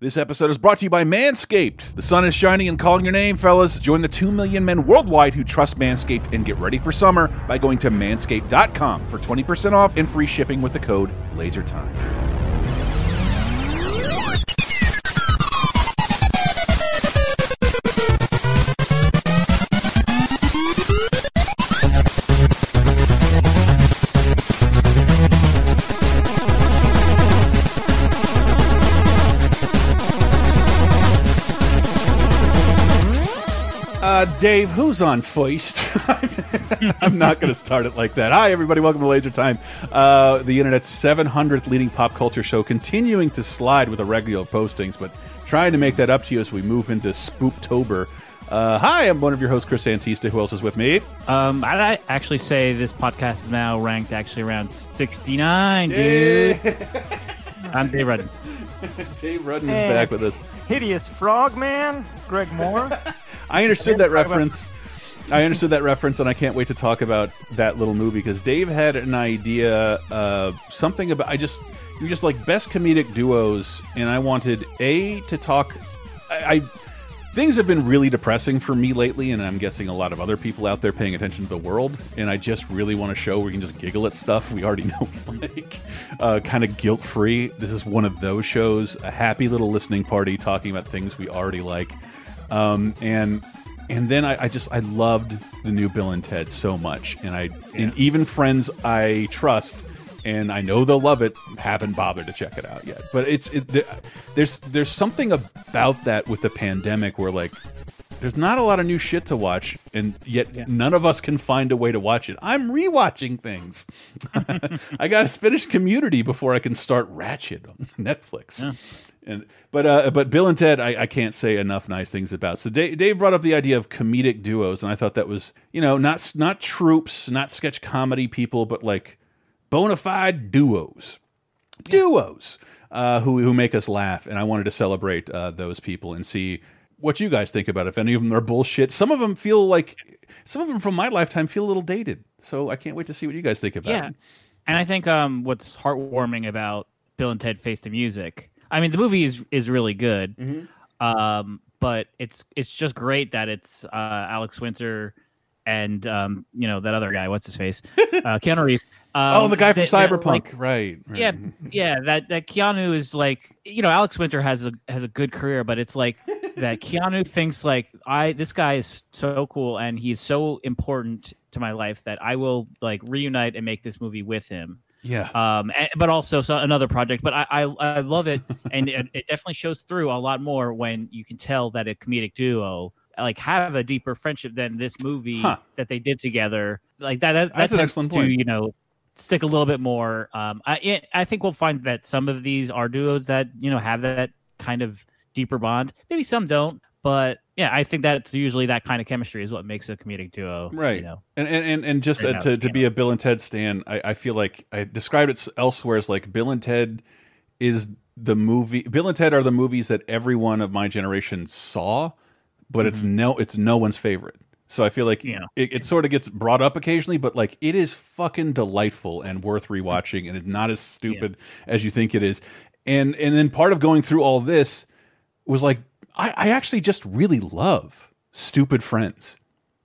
This episode is brought to you by Manscaped. The sun is shining and calling your name, fellas. Join the 2 million men worldwide who trust Manscaped and get ready for summer by going to manscaped.com for 20% off and free shipping with the code LASERTIME. Dave, who's on first? I'm not going to start it like that. Hi, everybody. Welcome to Laser Time, uh, the internet's 700th leading pop culture show, continuing to slide with irregular postings, but trying to make that up to you as we move into Spooptober. Uh, hi, I'm one of your hosts, Chris Antista. Who else is with me? Um, I'd actually say this podcast is now ranked actually around 69, dude. I'm Dave Rudden. Dave Rudden is Hey. back with us. Hideous Frog Man, Greg Moore. I understood that reference. I understood that reference, and I can't wait to talk about that little movie because Dave had an idea, uh, something about. I just you just like best comedic duos, and I wanted a to talk. I, I things have been really depressing for me lately, and I'm guessing a lot of other people out there paying attention to the world. And I just really want a show where we can just giggle at stuff we already know like, uh, kind of guilt free. This is one of those shows, a happy little listening party talking about things we already like um, and and then I, I just I loved the new Bill and Ted so much, and I and even friends I trust and I know they'll love it haven't bothered to check it out yet. But it's it, there- there's there's something about that with the pandemic where like there's not a lot of new shit to watch, and yet none of us can find a way to watch it. I'm rewatching things. I got to finish Community before I can start Ratched on Netflix. And but uh, but Bill and Ted, I, I can't say enough nice things about. So Dave, Dave brought up the idea of comedic duos, and I thought that was you know not not troupes, not sketch comedy people, but like bona fide duos duos uh, who who make us laugh, and I wanted to celebrate uh, those people and see what you guys think about. it. If any of them are bullshit, some of them feel like some of them from my lifetime feel a little dated. So I can't wait to see what you guys think about. Yeah. it. And I think um, what's heartwarming about Bill and Ted Face the Music, I mean, the movie is, is really good, Mm-hmm. um, but it's it's just great that it's uh, Alex Winter and um, you know that other guy, what's his face, uh, Keanu Reeves. Um, oh, the guy from that- that, Cyberpunk, like, right? right. yeah yeah that that keanu is like you know alex winter has a has a good career but it's like that keanu thinks like i this guy is so cool and he's so important to my life that i will like reunite and make this movie with him yeah. um and, but also so another project but i i, I love it and it, it definitely shows through a lot more when you can tell that a comedic duo like have a deeper friendship than this movie Huh. that they did together like that that, that That's an excellent to point. you know stick a little bit more um i it, i think we'll find that some of these are duos that you know have that kind of deeper bond maybe some don't but yeah i think that's usually that kind of chemistry is what makes a comedic duo Right. you know And and and, and just uh, to, to be a Bill and Ted stan, I, I feel like I described it elsewhere as like Bill and Ted is the movie. Bill and Ted are the movies that everyone of my generation saw, but it's no it's no one's favorite. So I feel like Mm-hmm. Yeah. it, it sort of gets brought up occasionally, but like it is fucking delightful and worth rewatching, and it's not as stupid as you think it is. And and then part of going through all this was like I, I actually just really love Stupid Friends.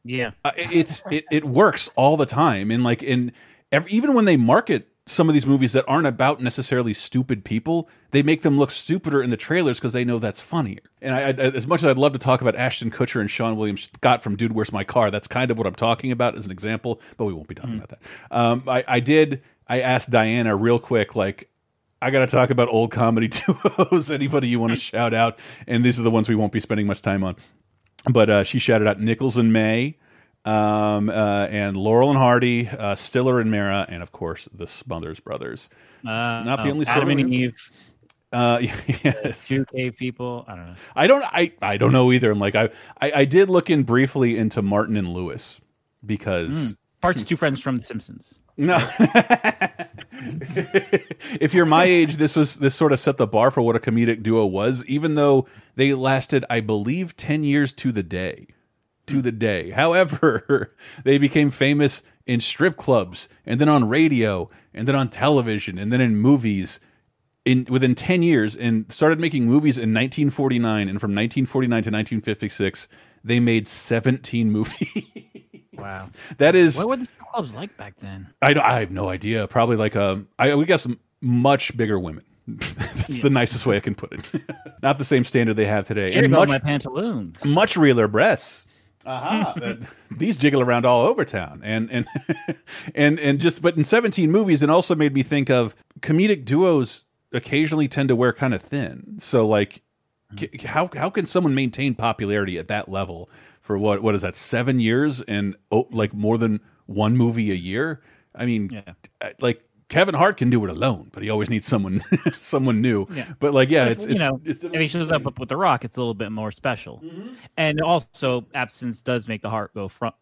Yeah. Uh, it- it's it, it works all the time. And like in every, even when they market some of these movies that aren't about necessarily stupid people they make them look stupider in the trailers because they know that's funnier. And I, I as much as i'd love to talk about ashton kutcher and sean william scott from dude where's my car? That's kind of what i'm talking about as an example but we won't be talking about that. Um, I, I did i asked diana real quick like I got to talk about old comedy duos. Anybody you want to shout out? And these are the ones we won't be spending much time on. But uh, she shouted out Nichols and May, um, uh, and Laurel and Hardy, uh, Stiller and Meara, and of course the Smothers Brothers. uh, not the oh, only adam and eve Uh, yes, two cave people i don't know I don't. I I don't know either. I'm like I, I I did look in briefly into Martin and Lewis because parts two friends from the simpsons No. if you're my age, this was this sort of set the bar for what a comedic duo was, even though they lasted, I believe, ten years to the day. To the day. However, they became famous in strip clubs and then on radio and then on television and then in movies. in within 10 years and started making movies in 1949 and from 1949 to 1956 they made 17 movies Wow. that is What were the clubs like back then? I, don't- I have no idea probably like a I we got some much bigger women that's the nicest way i can put it not the same standard they have today Here and much my pantaloons. much realer breasts. Aha! Uh, these jiggle around all over town, and and and and just but in seventeen movies, it also made me think of comedic duos occasionally tend to wear kind of thin. So like, c- how how can someone maintain popularity at that level for what what is that seven years and oh, like more than one movie a year? I mean, Yeah. like. Kevin Hart can do it alone, but he always needs someone, someone new. Yeah. But like, yeah, If, it's, you it's know, it's, if he shows up with The Rock, it's a little bit more special. Mm-hmm. And also, absence does make the heart go front.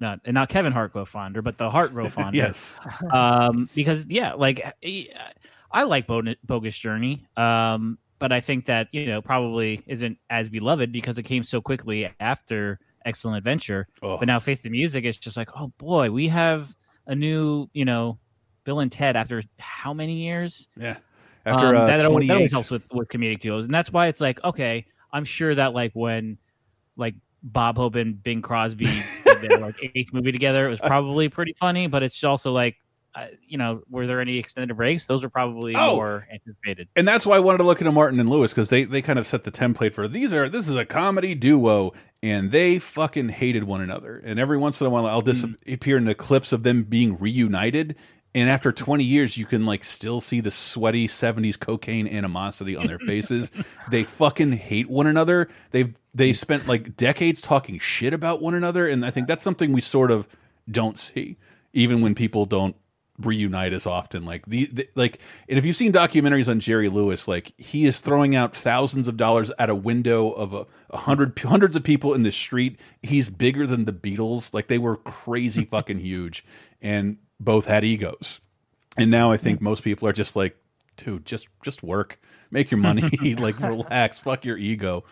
Not and not Kevin Hart go fonder, but the heart grow fonder. yes, um because yeah like i like bogus journey um but i think that you know probably isn't as beloved because it came so quickly after excellent adventure Oh. but now face the music is just like oh boy we have a new you know bill and ted after how many years yeah. After um, uh, that, always, that always helps with with comedic duos and that's why it's like okay i'm sure that like when like bob hope and bing crosby did their like eighth movie together it was probably pretty funny but it's also like uh, you know were there any extended breaks? Those are probably Oh. more anticipated. And that's why I wanted to look into Martin and Lewis because they they kind of set the template for these are this is a comedy duo and they fucking hated one another. And every once in a while I'll disappear in the clips of them being reunited and after 20 years you can like still see the sweaty 70s cocaine animosity on their faces. They fucking hate one another. They've they spent like decades talking shit about one another and I think that's something we sort of don't see even when people don't reunite as often like the, the like and if you've seen documentaries on jerry lewis like he is throwing out thousands of dollars at a window of a, a hundred hundreds of people in the street. He's bigger than the beatles. Like they were crazy fucking huge and both had egos. And now i think most people are just like dude just just work. Make your money. Like relax. Fuck your ego.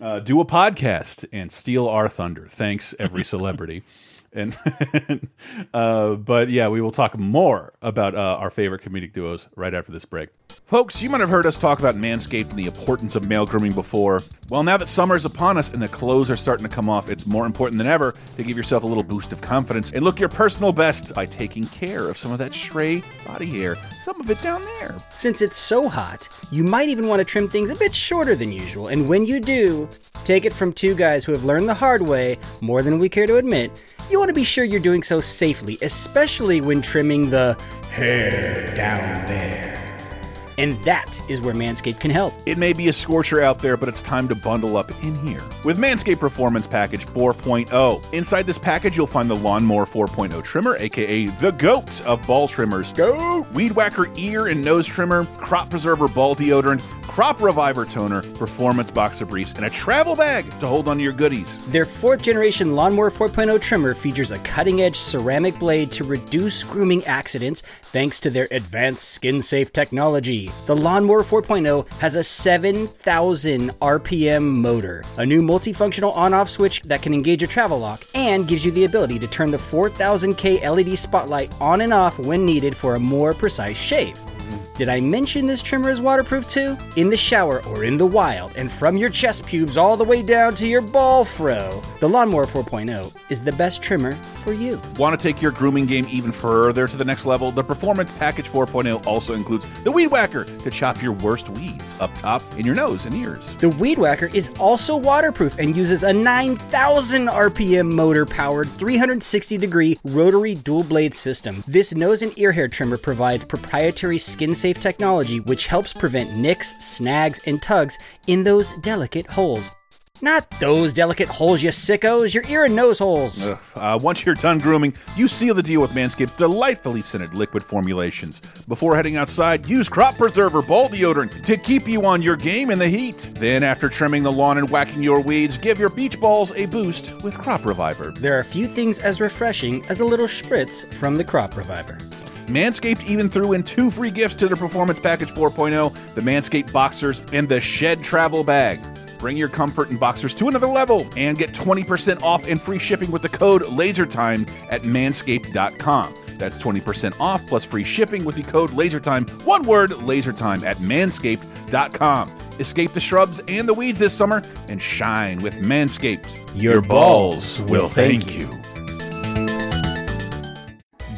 Uh, do a podcast and steal our thunder. Thanks every celebrity and uh, but yeah, we will talk more about uh, our favorite comedic duos right after this break. Folks, you might have heard us talk about Manscaped and the importance of male grooming before. Well, now that summer is upon us and the clothes are starting to come off, it's more important than ever to give yourself a little boost of confidence and look your personal best by taking care of some of that stray body hair, some of it down there. Since it's so hot, you might even want to trim things a bit shorter than usual, and when you do, take it from two guys who have learned the hard way, more than we care to admit, you want to be sure you're doing so safely, especially when trimming the hair down there. And that is where Manscaped can help. It may be a scorcher out there, but it's time to bundle up in here with Manscaped Performance Package 4.0. Inside this package, you'll find the Lawnmower 4.0 trimmer, aka the GOAT of ball trimmers. Go! Weed Whacker ear and nose trimmer, Crop Preserver ball deodorant, Crop Reviver toner, Performance boxer briefs, and a travel bag to hold onto your goodies. Their fourth generation Lawnmower 4.0 trimmer features a cutting edge ceramic blade to reduce grooming accidents thanks to their advanced skin safe technology. The Lawnmower 4.0 has a 7,000 RPM motor, a new multifunctional on off switch that can engage a travel lock, and gives you the ability to turn the 4000K LED spotlight on and off when needed for a more precise shave. Did I mention this trimmer is waterproof too? In the shower or in the wild, and from your chest pubes all the way down to your ball fro, the Lawnmower 4.0 is the best trimmer for you. Want to take your grooming game even further to the next level? The Performance Package 4.0 also includes the Weed Whacker to chop your worst weeds up top in your nose and ears. The Weed Whacker is also waterproof and uses a 9,000 RPM motor powered 360 degree rotary dual blade system. This nose and ear hair trimmer provides proprietary skin safe technology which helps prevent nicks, snags, and tugs in those delicate holes. Not those delicate holes, you sickos, your ear and nose holes. Ugh. Uh, once you're done grooming, you seal the deal with Manscaped's delightfully scented liquid formulations. Before heading outside, use Crop Preserver ball deodorant to keep you on your game in the heat. Then, after trimming the lawn and whacking your weeds, give your beach balls a boost with Crop Reviver. There are few things as refreshing as a little spritz from the Crop Reviver. Manscaped even threw in two free gifts to their Performance Package 4.0 the Manscaped Boxers and the Shed Travel Bag. Bring your comfort in boxers to another level and get 20% off and free shipping with the code LASERTIME at manscaped.com. That's 20% off plus free shipping with the code LASERTIME. One word, LASERTIME at manscaped.com. Escape the shrubs and the weeds this summer and shine with Manscaped. Your balls will thank you.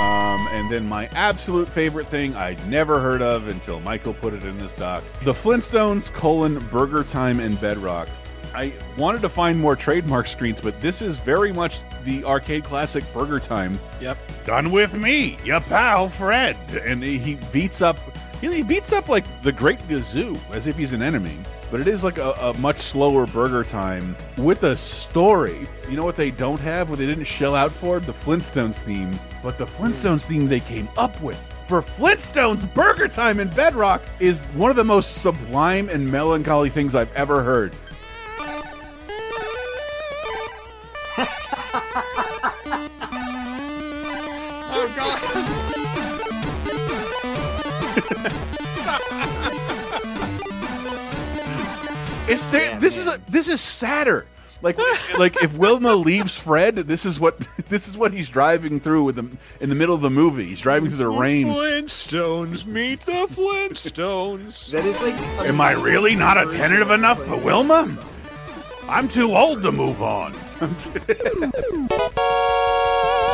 Um, and then my absolute favorite thing I'd never heard of until Michael put it in this doc The Flintstones colon Burger Time and Bedrock. I wanted to find more trademark screens, but this is very much the arcade classic Burger Time. Yep. Done with me, your pal Fred. And he he beats up, he beats up like the Great Gazoo as if he's an enemy. But it is like a, a much slower Burger Time with a story. You know what they don't have, what they didn't shell out for? The Flintstones theme. But the Flintstones theme they came up with for Flintstones Burger Time in Bedrock is one of the most sublime and melancholy things I've ever heard. Oh, It's there. this is a this is sadder. Like like if Wilma leaves Fred, this is what this is what he's driving through with them in the middle of the movie. He's driving through the rain. Flintstones meet the Flintstones. That is like. Am I really not attentive enough for Wilma? I'm too old to move on.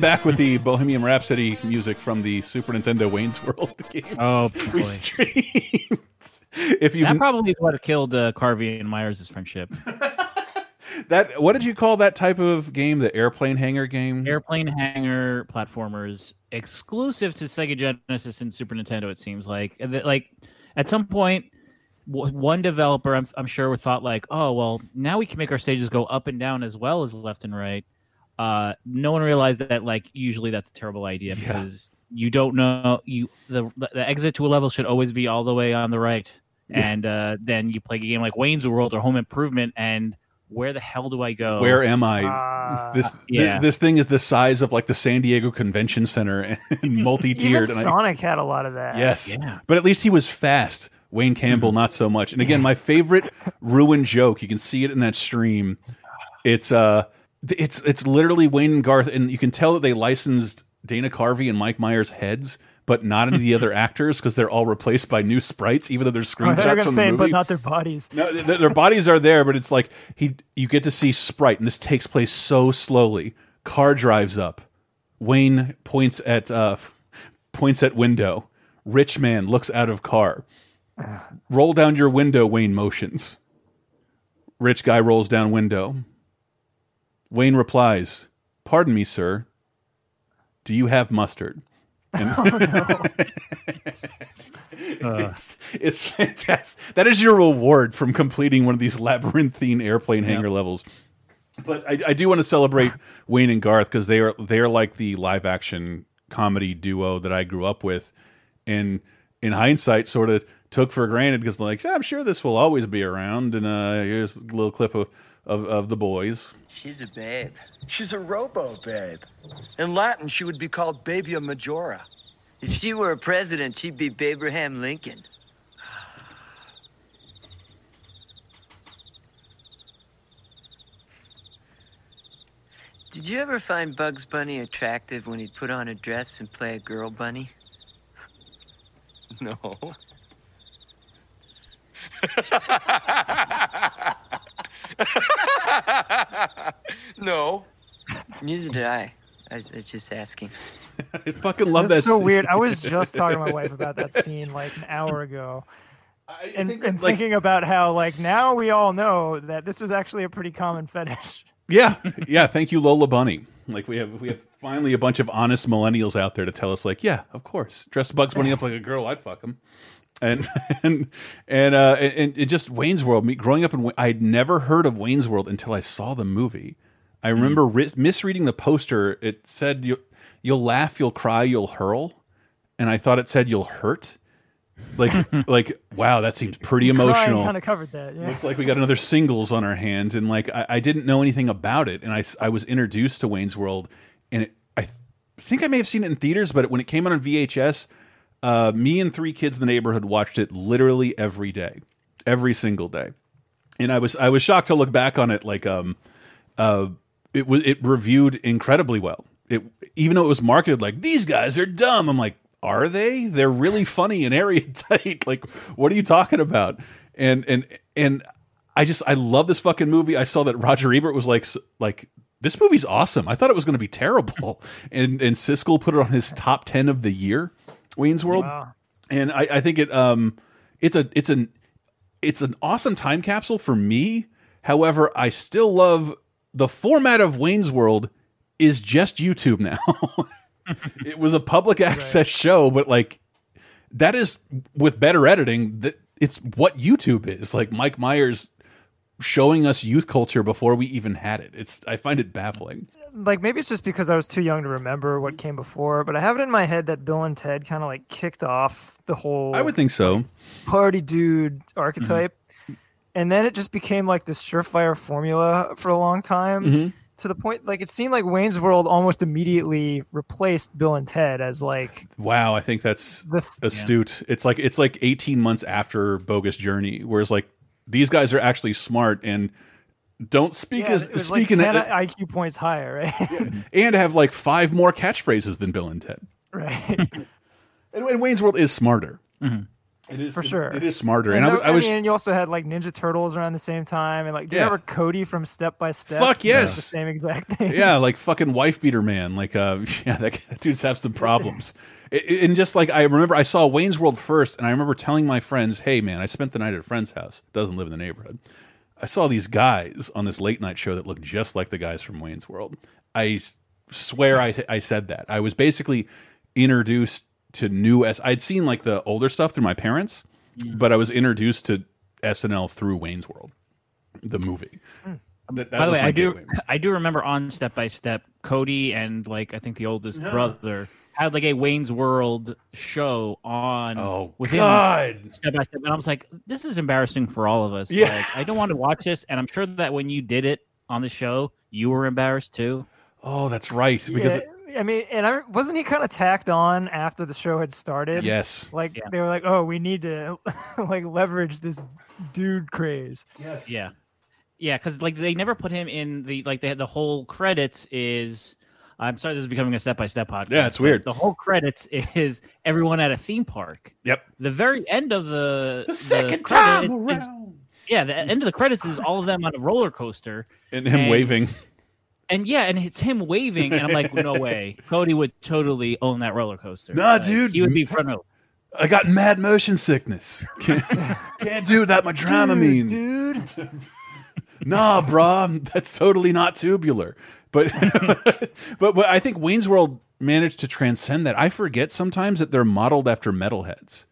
Back with the Bohemian Rhapsody music from the Super Nintendo Wayne's World game. Oh we streamed. if you That probably is what killed uh, Carvey and Myers' friendship. that what did you call that type of game? The airplane hangar game? Airplane hangar platformers exclusive to Sega Genesis and Super Nintendo. It seems like like at some point, one developer I'm, I'm sure thought like, oh well, now we can make our stages go up and down as well as left and right. Uh, no one realized that like usually that's a terrible idea Yeah. because you don't know you the the exit to a level should always be all the way on the right, and uh, then you play a game like Wayne's World or Home Improvement and. Where the hell do I go? Where am I? Ah. this thi- Yeah. this thing is the size of like the San Diego Convention Center and multi-tiered. Even and I, Sonic had a lot of that. yes, Yeah. but at least he was fast. Wayne Campbell, not so much. And again, my favorite ruined joke. You can see it in that stream. It's uh, it's it's literally Wayne and Garth, and you can tell that they licensed Dana Carvey and Mike Myers' heads, but not any of the other actors because they're all replaced by new sprites, even though they're Oh, screenshots from say, the movie. but not their bodies. No, th- their bodies are there, but it's like he you get to see Sprite, and this takes place so slowly. Car drives up. Wayne points at uh, points at window. Rich man looks out of car. Roll down your window. Wayne motions. Rich guy rolls down window. Wayne replies, "Pardon me, sir. Do you have mustard?" And it's, it's fantastic. That is your reward from completing one of these labyrinthine airplane hangar levels. But I, I do want to celebrate Wayne and Garth because they are they are like the live action comedy duo that I grew up with, and in hindsight, sort of took for granted because like yeah, I'm sure this will always be around. And uh, here's a little clip of, of of the boys. She's a babe. She's a robo babe. In Latin, she would be called Babia Majora. If she were a president, she'd be Abraham Lincoln. Did you ever find Bugs Bunny attractive when he'd put on a dress and play a girl bunny? No. No. Neither did I. I was, I was just asking. I fucking love That's that. so scene. weird. I was just talking to my wife about that scene like an hour ago, I and, think, and like, thinking about how like now we all know that this was actually a pretty common fetish. Yeah, yeah. Thank you, Lola Bunny. Like we have, we have finally a bunch of honest millennials out there to tell us, like, yeah, of course, dress Bugs Bunny up like a girl, I'd fuck him. And and and uh, and, and just Wayne's World. Me growing up in, I'd never heard of Wayne's World until I saw the movie. I remember ri misreading the poster. It said you, you'll laugh, you'll cry, you'll hurl, and I thought it said you'll hurt. Like like wow, that seems pretty emotional. Kind of covered that. Yeah. Looks like we got another singles on our hands, and like I, I didn't know anything about it, and I, I was introduced to Wayne's World, and it, I th think I may have seen it in theaters, but when it came out on VHS, uh, me and three kids in the neighborhood watched it literally every day, every single day, and I was I was shocked to look back on it like um uh it was it reviewed incredibly well. It even though it was marketed like these guys are dumb, I'm like, are they? They're really funny and airtight. like, what are you talking about? And and and I just I love this fucking movie. I saw that Roger Ebert was like like this movie's awesome. I thought it was going to be terrible, and and Siskel put it on his top ten of the year. Wayne's World Wow. and I, I think it um it's a it's an it's an awesome time capsule for me. However, I still love the format of Wayne's World is just YouTube now. it was a public access show, but like that is with better editing that it's what YouTube is. Like Mike Myers showing us youth culture before we even had it. It's I find it baffling. Like maybe it's just because I was too young to remember what came before, but I have it in my head that Bill and Ted kind of like kicked off the whole I would think so. party dude archetype. And then it just became like this surefire formula for a long time Mm-hmm. to the point like it seemed like Wayne's World almost immediately replaced Bill and Ted as like Wow, I think that's the astute. It's like it's like 18 months after Bogus Journey, whereas like these guys are actually smart and don't speak yeah, as it was like 10 it, IQ points higher, right? and have like five more catchphrases than Bill and Ted. right. And, and Wayne's World is smarter. It is For sure. It is smarter. And, And, I was, I was mean, you also had like Ninja Turtles around the same time, and like, do you Yeah. remember Cody from Step by Step? Fuck yes. the same exact thing. yeah, like fucking wife beater man. Like, uh, yeah, that, that dude's have some problems. It- and just like I remember, I saw Wayne's World first, and I remember telling my friends, "Hey, man, I spent the night at a friend's house. Doesn't live in the neighborhood. I saw these guys on this late night show that looked just like the guys from Wayne's World. I swear I, I said that. I was basically introduced to new S. I'd seen like the older stuff through my parents, mm. but I was introduced to SNL through Wayne's World, the movie. Hmm. That, that By the way, I do gateway. I do remember on Step by Step, Cody and like I think the oldest brother had like a Wayne's World show on. Oh within God! Step by Step, and I was like, this is embarrassing for all of us. Yeah. Like, I don't want to watch this, and I'm sure that when you did it on the show, you were embarrassed too. Oh, that's right. Because Yeah, I mean, and I wasn't he kind of tacked on after the show had started? yes, Like Yeah. they were like, oh, we need to like leverage this dude craze. Yes. Yeah, yeah, because like they never put him in the like they had the whole credits is. I'm sorry, this is becoming a step by step podcast. Yeah, it's weird. The whole credits is everyone at a theme park. yep. The very end of the The second credit time is- around, yeah, the end of the credits is all of them on a roller coaster, and him and- waving. And yeah, and it's him waving, and I'm like, no way, Cody would totally own that roller coaster. Nah, Like, dude. he would be front row. I got mad motion sickness. Can't, can't do that. My Dramamine. dude. Nah, brah, that's totally not tubular. But, but but I think Wayne's World managed to transcend that. I forget sometimes that they're modeled after metalheads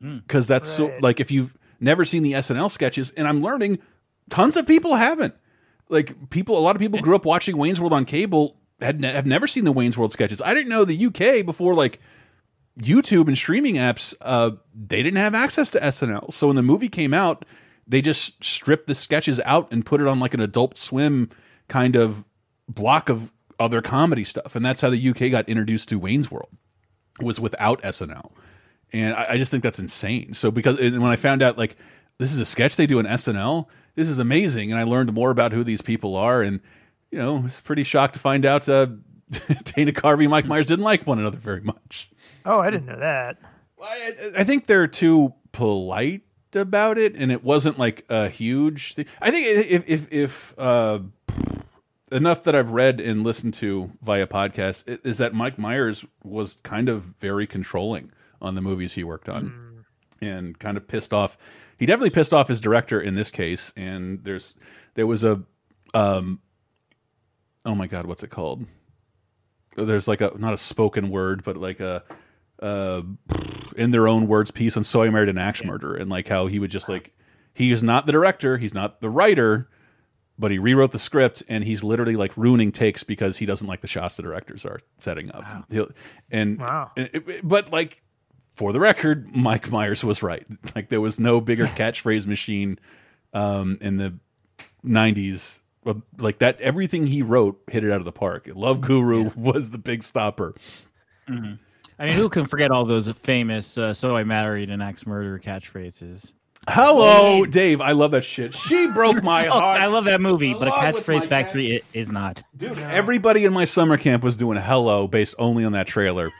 hmm. because that's so like if you've never seen the SNL sketches, and I'm learning tons of people haven't. Like people, a lot of people grew up watching Wayne's World on cable. Had ne have never seen the Wayne's World sketches. I didn't know the UK before like YouTube and streaming apps, uh, they didn't have access to SNL. So when the movie came out, they just stripped the sketches out and put it on like an Adult Swim kind of block of other comedy stuff, and that's how the UK got introduced to Wayne's World was without SNL, and I, I just think that's insane. So because when I found out like this is a sketch they do in SNL, this is amazing, and I learned more about who these people are, and you know, I was pretty shocked to find out uh, Dana Carvey and Mike Myers didn't like one another very much. Oh, I didn't know that. I, I think they're too polite about it, and it wasn't like a huge thing. I think if if if uh, enough that I've read and listened to via podcast is that Mike Myers was kind of very controlling on the movies he worked on, and kind of pissed off. He definitely pissed off his director in this case. And there's there was a, um, oh my god, what's it called? There's like a not a spoken word, but like a uh, in their own words piece on So I Married an Axe Murder, and like how he would just like he is not the director, he's not the writer, but he rewrote the script and he's literally like ruining takes because he doesn't like the shots the directors are setting up. He'll, and, Wow. and it- but like for the record, Mike Myers was right. Like there was no bigger catchphrase machine um, in the '90s. Like that, everything he wrote hit it out of the park. Love Guru was the big stopper. I mean, who can forget all those famous uh, "So I Married an Axe Murder" catchphrases? Hello, Dave. I love that shit. She broke my Oh, heart. I love that movie, but a Along with my catchphrase factory it is not. Dude, everybody in my summer camp was doing hello based only on that trailer.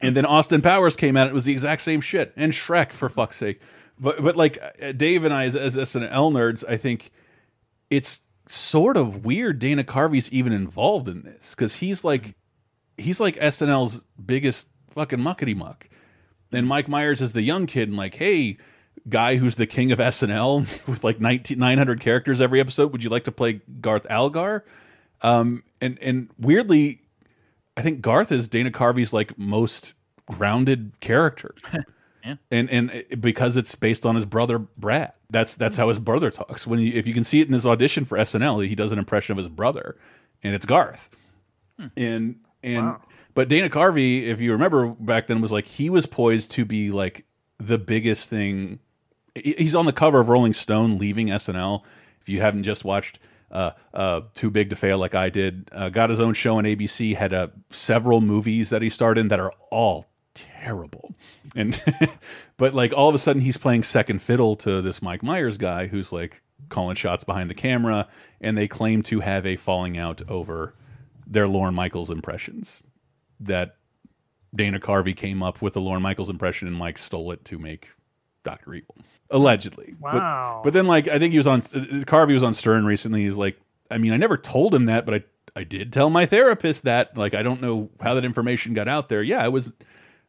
And then Austin Powers came out, it was the exact same shit. And Shrek, for fuck's sake. But but like uh, Dave and I as, as SNL nerds, I think it's sort of weird Dana Carvey's even involved in this because he's like he's like SNL's biggest fucking muckety muck. And Mike Myers is the young kid and like, hey, guy who's the king of SNL with like 19, 900 characters every episode, would you like to play Garth Algar? Um, and and weirdly, I think Garth is Dana Carvey's like most grounded character. Yeah. And and it- because it's based on his brother Brad. That's that's how his brother talks. When you, if you can see it in his audition for SNL, he does an impression of his brother, and it's Garth. Hmm. And and but Dana Carvey, if you remember back then, was like he was poised to be like the biggest thing. He's on the cover of Rolling Stone, leaving SNL. If you haven't just watched uh, uh, Too Big to Fail like I did, uh, got his own show on ABC, had uh, several movies that he starred in that are all terrible. And but like all of a sudden he's playing second fiddle to this Mike Myers guy who's like calling shots behind the camera, and they claim to have a falling out over their Lorne Michaels impressions. That Dana Carvey came up with the Lorne Michaels impression and Mike stole it to make Doctor Evil, allegedly. Wow. But, but then like I think he was on uh, uh, Carvey was on Stern recently. He's like, I mean, I never told him that, but I I did tell my therapist that. Like I don't know how that information got out there. Yeah, I was.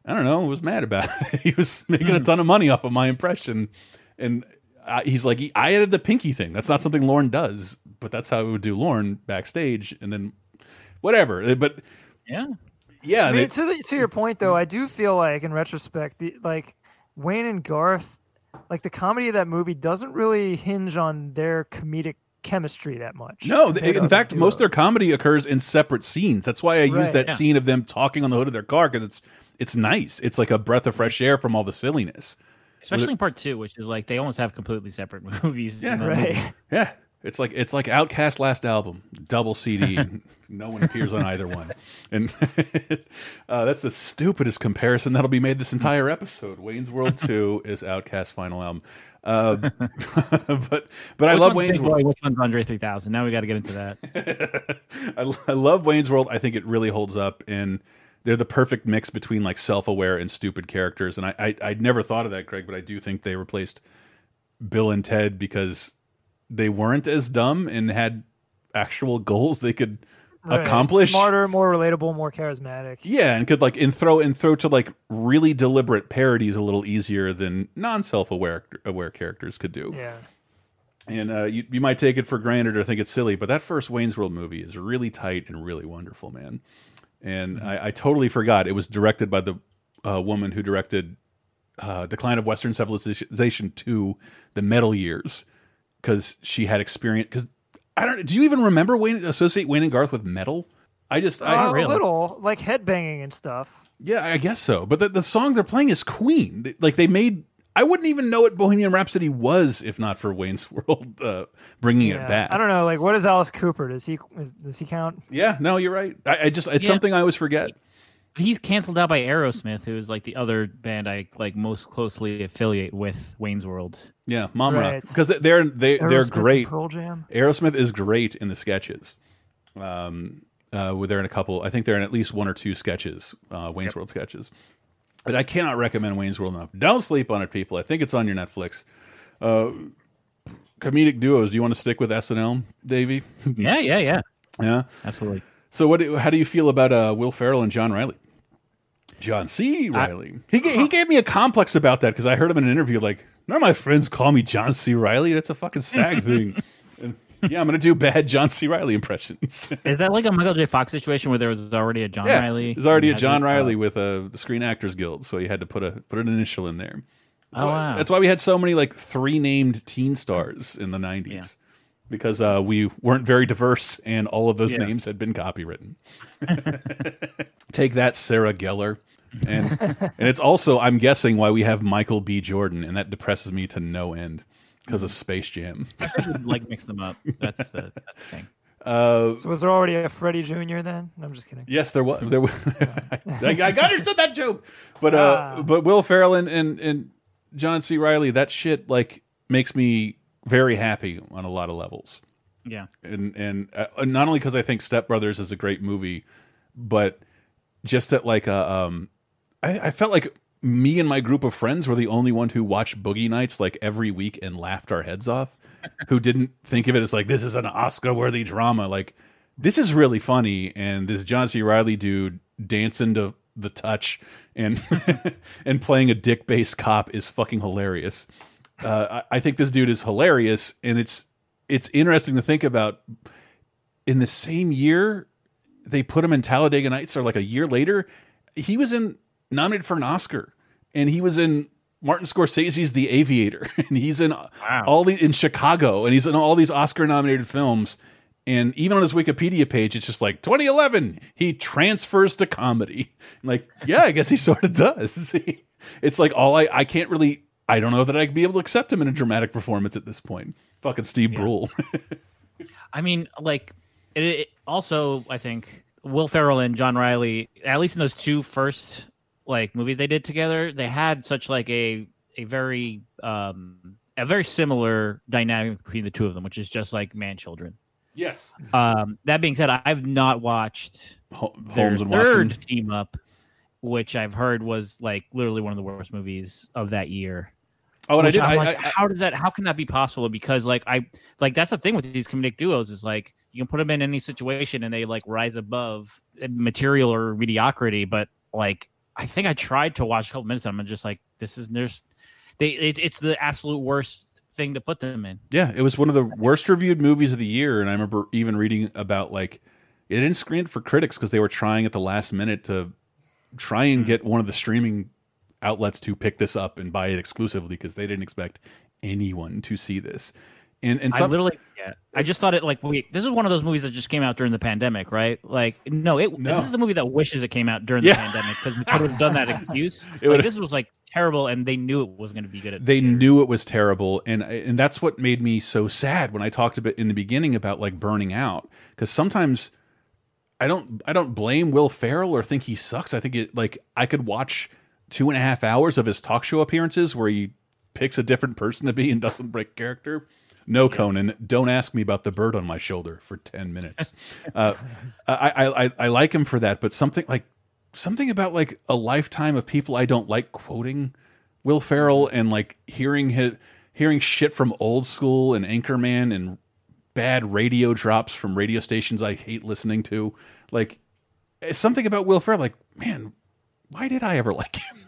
I don't know. I was mad about it. he was making a hmm. ton of money off of my impression, and I, he's like, I added the pinky thing. That's not something Lorne does, but that's how we would do Lorne backstage, and then whatever. Uh, but Yeah. yeah, I they- to the, to your point though, I do feel like in retrospect, the, like Wayne and Garth, like the comedy of that movie doesn't really hinge on their comedic chemistry that much. No, they, in fact, most of their comedy occurs in separate scenes. That's why I use that Yeah. scene of them talking on the hood of their car because it's it's nice. It's like a breath of fresh air from all the silliness. Especially in part two, which is like they almost have completely separate movies. Yeah. in that movie. right. Yeah, it's like it's like OutKast last album, double CD. no one appears on either one, and uh, that's the stupidest comparison that'll be made this entire episode. Wayne's World Two is OutKast final album, uh, but but I Which love Wayne's World. Boy, which one's Andre 3000? Now we got to get into that. I, I love Wayne's World. I think it really holds up, and they're the perfect mix between like self-aware and stupid characters. And I, I I'd never thought of that, Craig, but I do think they replaced Bill and Ted because they weren't as dumb and had actual goals they could Right. accomplish. Smarter, more relatable, more charismatic. Yeah, and could like and throw and throw to like really deliberate parodies a little easier than non-self-aware aware characters could do. Yeah. And uh, you, you might take it for granted or think it's silly, but that first Wayne's World movie is really tight and really wonderful, man. And I, I totally forgot it was directed by the uh, woman who directed uh, Decline of Western Civilization to the Metal Years because she had experience. Because I don't. Do you even remember Wayne associate Wayne and Garth with metal? I just, I, Uh, really. A little, like headbanging and stuff. yeah, I guess so. But the, the song they're playing is Queen. Like they made. I wouldn't even know what Bohemian Rhapsody was if not for Wayne's World uh, bringing Yeah. it back. I don't know. Like, what is Alice Cooper? Does he is, does he count? Yeah, no, you're right. I, I just it's Yeah. something I always forget. He's canceled out by Aerosmith, who is like the other band I like most closely affiliate with Wayne's World. Yeah, Mom Rock Right. because they're they they're great. Pearl Jam. Aerosmith is great in the sketches. Um, uh, where they're in a couple. I think they're in at least one or two sketches, uh, Wayne's World sketches. But I cannot recommend Wayne's World enough. Don't sleep on it, people. I think it's on your Netflix. Uh, comedic duos. Do you want to stick with SNL, Davey? Yeah, yeah, yeah. Yeah. Absolutely. So what? do- How do you feel about uh, Will Ferrell and John Reilly? John C. Reilly. he ga he gave me a complex about that because I heard him in an interview. Like, none of my friends call me John C. Reilly. That's a fucking SAG thing. And, yeah, I'm gonna do bad John C. Reilly impressions. Is that like a Michael J. Fox situation where there was already a John yeah, Reilly? there's already a John Reilly with a the Screen Actors Guild, so you had to put a put an initial in there. That's Oh, why, wow. That's why we had so many like three named teen stars in the '90s. Yeah. Because uh, we weren't very diverse, and all of those Yeah. names had been copywritten. Take that, Sarah Gellar, and and it's also I'm guessing why we have Michael B. Jordan, and that depresses me to no end because of Space Jam. like mix them up. That's the, that's the thing. Uh, So was there already a Freddie Jr. then? I'm just kidding. Yes, there was. There was. I, I understood that joke, but uh, Ah. but Will Ferrell and, and and John C. Reilly, that shit like makes me very happy on a lot of levels, Yeah. and and uh, not only because I think Step Brothers is a great movie, but just that like uh, um, I, I felt like me and my group of friends were the only one who watched Boogie Nights like every week and laughed our heads off, who didn't think of it as like this is an Oscar worthy drama, like this is really funny and this John C. Reilly dude dancing to the touch and and playing a dick based cop is fucking hilarious. Uh, I, I think this dude is hilarious, and it's it's interesting to think about. In the same year, they put him in Talladega Nights, or like a year later, he was in nominated for an Oscar, and he was in Martin Scorsese's The Aviator, and he's in all the in Chicago, and he's in all these Oscar nominated films. And even on his Wikipedia page, it's just like 2011. He transfers to comedy. like, yeah, I guess he sort of does. it's like all I I can't really. I don't know that I'd be able to accept him in a dramatic performance at this point. Fucking Steve Brule. I mean, like, it, it also, I think Will Ferrell and John Reilly, at least in those two first like movies they did together, they had such like a a very um a very similar dynamic between the two of them, which is just like man children. yes. Um, that being said, I've not watched Ho- their and third Watson. team up, which I've heard was like literally one of the worst movies of that year. Oh, and I did. I, like, I, how does that? How can that be possible? Because like I like that's the thing with these comedic duos is like you can put them in any situation and they like rise above material or mediocrity. But like I think I tried to watch a couple minutes of them and just like this is there's they it, it's the absolute worst thing to put them in. Yeah, it was one of the worst reviewed movies of the year, and I remember even reading about like it didn't screen for critics because they were trying at the last minute to try and mm-hmm. get one of the streaming outlets to pick this up and buy it exclusively because they didn't expect anyone to see this. And and I literally, I just thought it like wait, this is one of those movies that just came out during the pandemic, right? Like, no, it No. this is the movie that wishes it came out during Yeah. the pandemic because we could have done that excuse. It like, this was like terrible, and they knew it was going to be good. At they theaters. knew it was terrible and and that's what made me so sad when i talked a bit in the beginning about like burning out because sometimes i don't i don't blame will ferrell or think he sucks i think it like i could watch two and a half hours of his talk show appearances where he picks a different person to be and doesn't break character no conan don't ask me about the bird on my shoulder for 10 minutes uh, I, I i i like him for that but something like something about like a lifetime of people i don't like quoting Will Ferrell and like hearing his hearing shit from old school and Anchorman and bad radio drops from radio stations I hate listening to. Like something about Will Ferrell. Like man, why did I ever like him?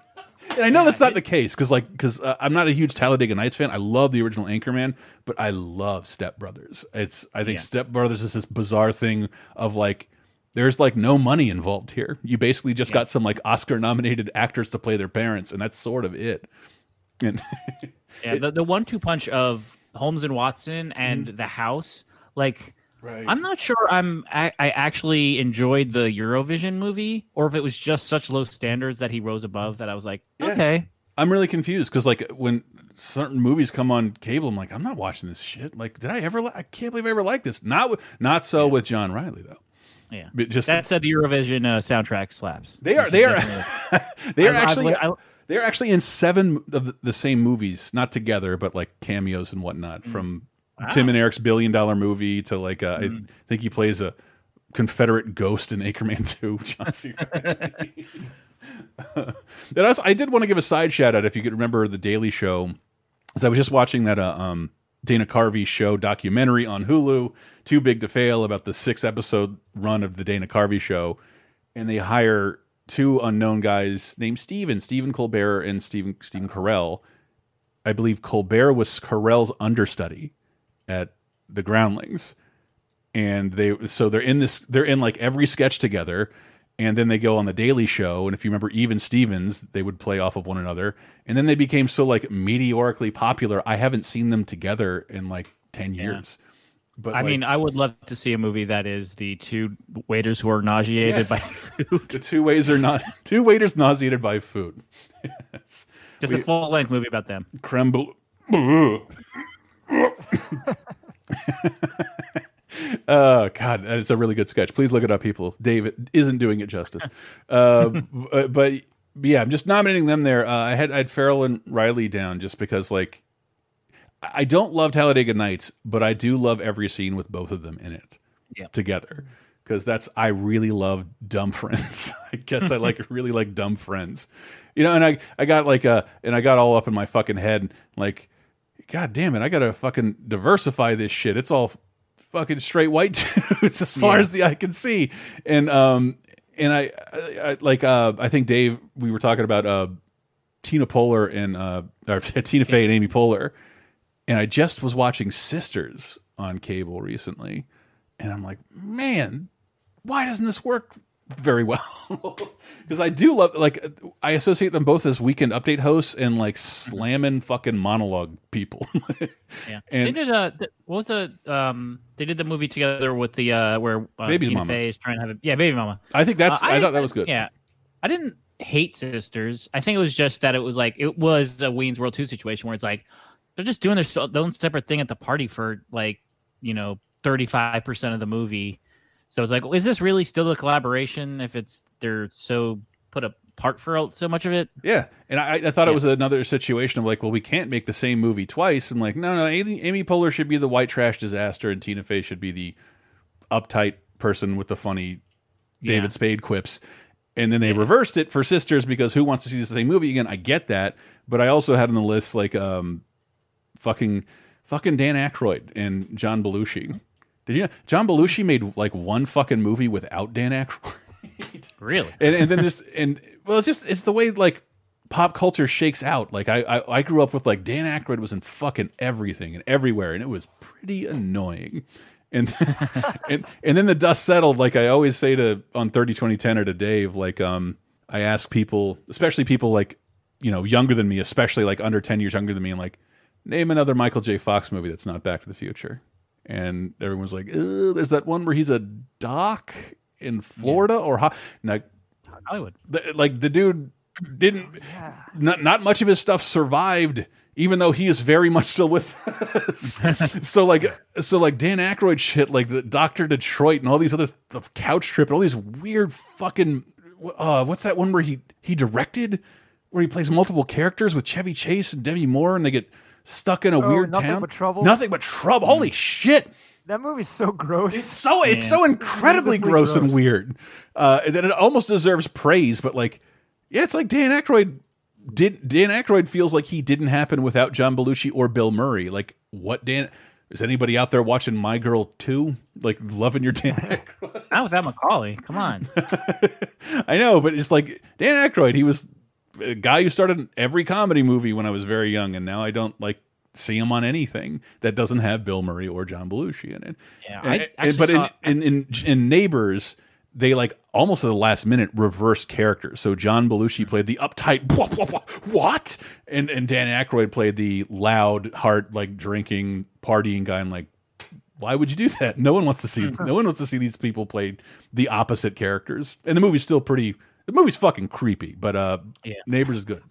And I know that's not the case because like because uh, I'm not a huge Talladega Nights fan. I love the original Anchorman, but I love Step Brothers. It's I think Yeah. Step Brothers is this bizarre thing of like there's like no money involved here. You basically just got some like Oscar nominated actors to play their parents, and that's sort of it. And Yeah, the, the one two punch of Holmes and Watson and The House, like Right. I'm not sure I'm I, I actually enjoyed the Eurovision movie or if it was just such low standards that he rose above that I was like, Yeah. okay. I'm really confused because like when certain movies come on cable, I'm like, I'm not watching this shit. Like, did I ever? Li I can't believe I ever liked this. Not not so with John Reilly though. Yeah. But just That said the Eurovision uh, soundtrack slaps. they are they are they are I- I- actually I- they are actually in seven of the, the same movies, not together, but like cameos and whatnot Mm. from Tim and Eric's billion dollar movie to like uh, Mm. I think he plays a Confederate ghost in Anchorman 2. John C. And also, I did want to give a side shout out if you could remember the Daily Show, because I was just watching that uh, um Dana Carvey show documentary on Hulu, Too Big to Fail, about the six episode run of the Dana Carvey show, and they hire two unknown guys named Steven, Stephen Colbert and Stephen Stephen Carell. I believe Colbert was Carell's understudy at the Groundlings, and they so they're in this they're in like every sketch together, and then they go on the Daily Show, and if you remember even Stevens, they would play off of one another, and then they became so like meteorically popular. I haven't seen them together in like ten years. But I like, mean, I would love to see a movie that is the two waiters who are nauseated Yes. by food. the two ways are not two waiters nauseated by food. yes. Just a full length movie about them. creme. Oh God, it's a really good sketch. Please look it up, people. David isn't doing it justice. Uh, but, but yeah, I'm just nominating them there. Uh, I had I had Ferrell and Reilly down just because like I don't love Talladega Nights, but I do love every scene with both of them in it Yeah. together because that's I really love dumb friends. I guess I like really like dumb friends, you know. And I I got like uh and I got all up in my fucking head like, God damn it, I gotta fucking diversify this shit. It's all fucking straight white dudes as far Yeah. as the eye can see, and um and I, I, I like uh I think Dave we were talking about uh Tina Poehler and uh or Tina Fey and Amy Poehler and I just was watching Sisters on cable recently, and I'm like, man, why doesn't this work very well? Because I do love, like, I associate them both as weekend update hosts and like slamming fucking monologue people. Yeah, And- they did a th- what was the um they did the movie together with the uh where uh, Baby's Tina Mama. Is trying to have a yeah baby mama. I think that's, Uh, I, thought that was good. Yeah, I didn't hate Sisters. I think it was just that it was like it was a Wayne's World two situation where it's like they're just doing their, their own separate thing at the party for like you know thirty five percent of the movie. So it's like, is this really still a collaboration if it's they're so put apart for so much of it? Yeah, and I, I thought it was another situation of like, well, we can't make the same movie twice. And like, no, no, Amy, Amy Poehler should be the white trash disaster, and Tina Fey should be the uptight person with the funny David Yeah. Spade quips. And then they reversed it for Sisters because who wants to see the same movie again? I get that, but I also had on the list like um, fucking fucking Dan Aykroyd and John Belushi. Did you know John Belushi made like one fucking movie without Dan Aykroyd? Really? and and then just and well, it's just it's the way like pop culture shakes out. Like I, I I grew up with like Dan Aykroyd was in fucking everything and everywhere, and it was pretty annoying. And and and then the dust settled. Like I always say to on thirty twenty ten or to Dave, like um I ask people, especially people like you know younger than me, especially like under ten years younger than me, and like name another Michael J. Fox movie that's not Back to the Future. And everyone's like, there's that one where he's a doc in Florida or ho now Hollywood. the, like the dude didn't not not much of his stuff survived even though he is very much still with us. so like so like Dan Aykroyd shit like the Doctor Detroit and all these other the couch trip and all these weird fucking uh what's that one where he he directed where he plays multiple characters with Chevy Chase and Demi Moore and they get stuck in a Oh, weird Nothing town But Trouble? nothing but trouble holy shit That movie's so gross. it's so it's so incredibly Needlessly gross, and weird uh, that it almost deserves praise. But like, yeah, it's like Dan Aykroyd did. Dan Aykroyd feels like he didn't happen without John Belushi or Bill Murray. Like, what Dan? Is anybody out there watching My Girl Two? Like, loving your Dan Aykroyd? Not without Macaulay. Come on. I know, but it's like Dan Aykroyd. He was a guy who started every comedy movie when I was very young, and now I don't like see him on anything that doesn't have Bill Murray or John Belushi in it. Yeah, And- and- but saw- in, in in in Neighbors, they like almost at the last minute reverse characters. So John Belushi played the uptight "Blah, blah, blah, what, and and Dan Aykroyd played the loud, heart like drinking, partying guy, and like. Why would you do that? No one wants to see. Mm-hmm. no one wants to see these people play the opposite characters. And the movie's still pretty. The movie's fucking creepy, but uh, Yeah. Neighbors is good.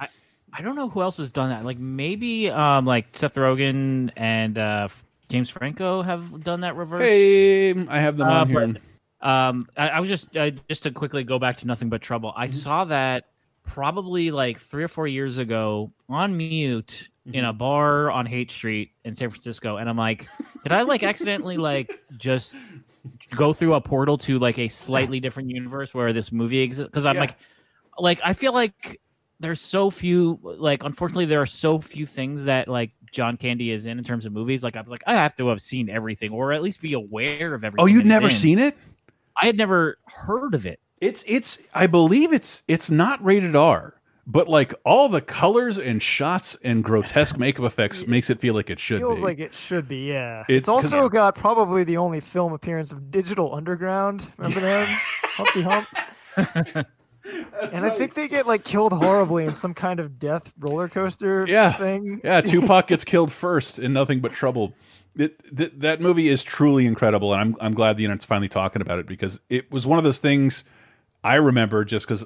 I don't know who else has done that. Like maybe um like Seth Rogen and uh James Franco have done that reverse. Hey, I have them Uh, on here. but- Um, I, I was just uh, just to quickly go back to Nothing But Trouble. Mm-hmm. I saw that probably like three or four years ago on mute in Mm-hmm. a bar on Haight Street in San Francisco, and I'm like, did I like accidentally like just go through a portal to like a slightly different universe where this movie exists? Because I'm Yeah. like, like I feel like there's so few like unfortunately there are so few things that like John Candy is in in terms of movies. Like I was like I have to have seen everything or at least be aware of everything. Oh, you'd never seen it? I had never heard of it. It's it's I believe it's it's not rated R, but like all the colors and shots and grotesque makeup effects makes it feel like it should Feels be. like it should be, yeah. It- it's also got probably the only film appearance of Digital Underground. Remember them? Humpty Hump. and I think they get like killed horribly in some kind of death roller coaster yeah, thing. yeah. Tupac gets killed first in Nothing But Trouble. It, th that movie is truly incredible, and I'm I'm glad the internet's finally talking about it because it was one of those things I remember just because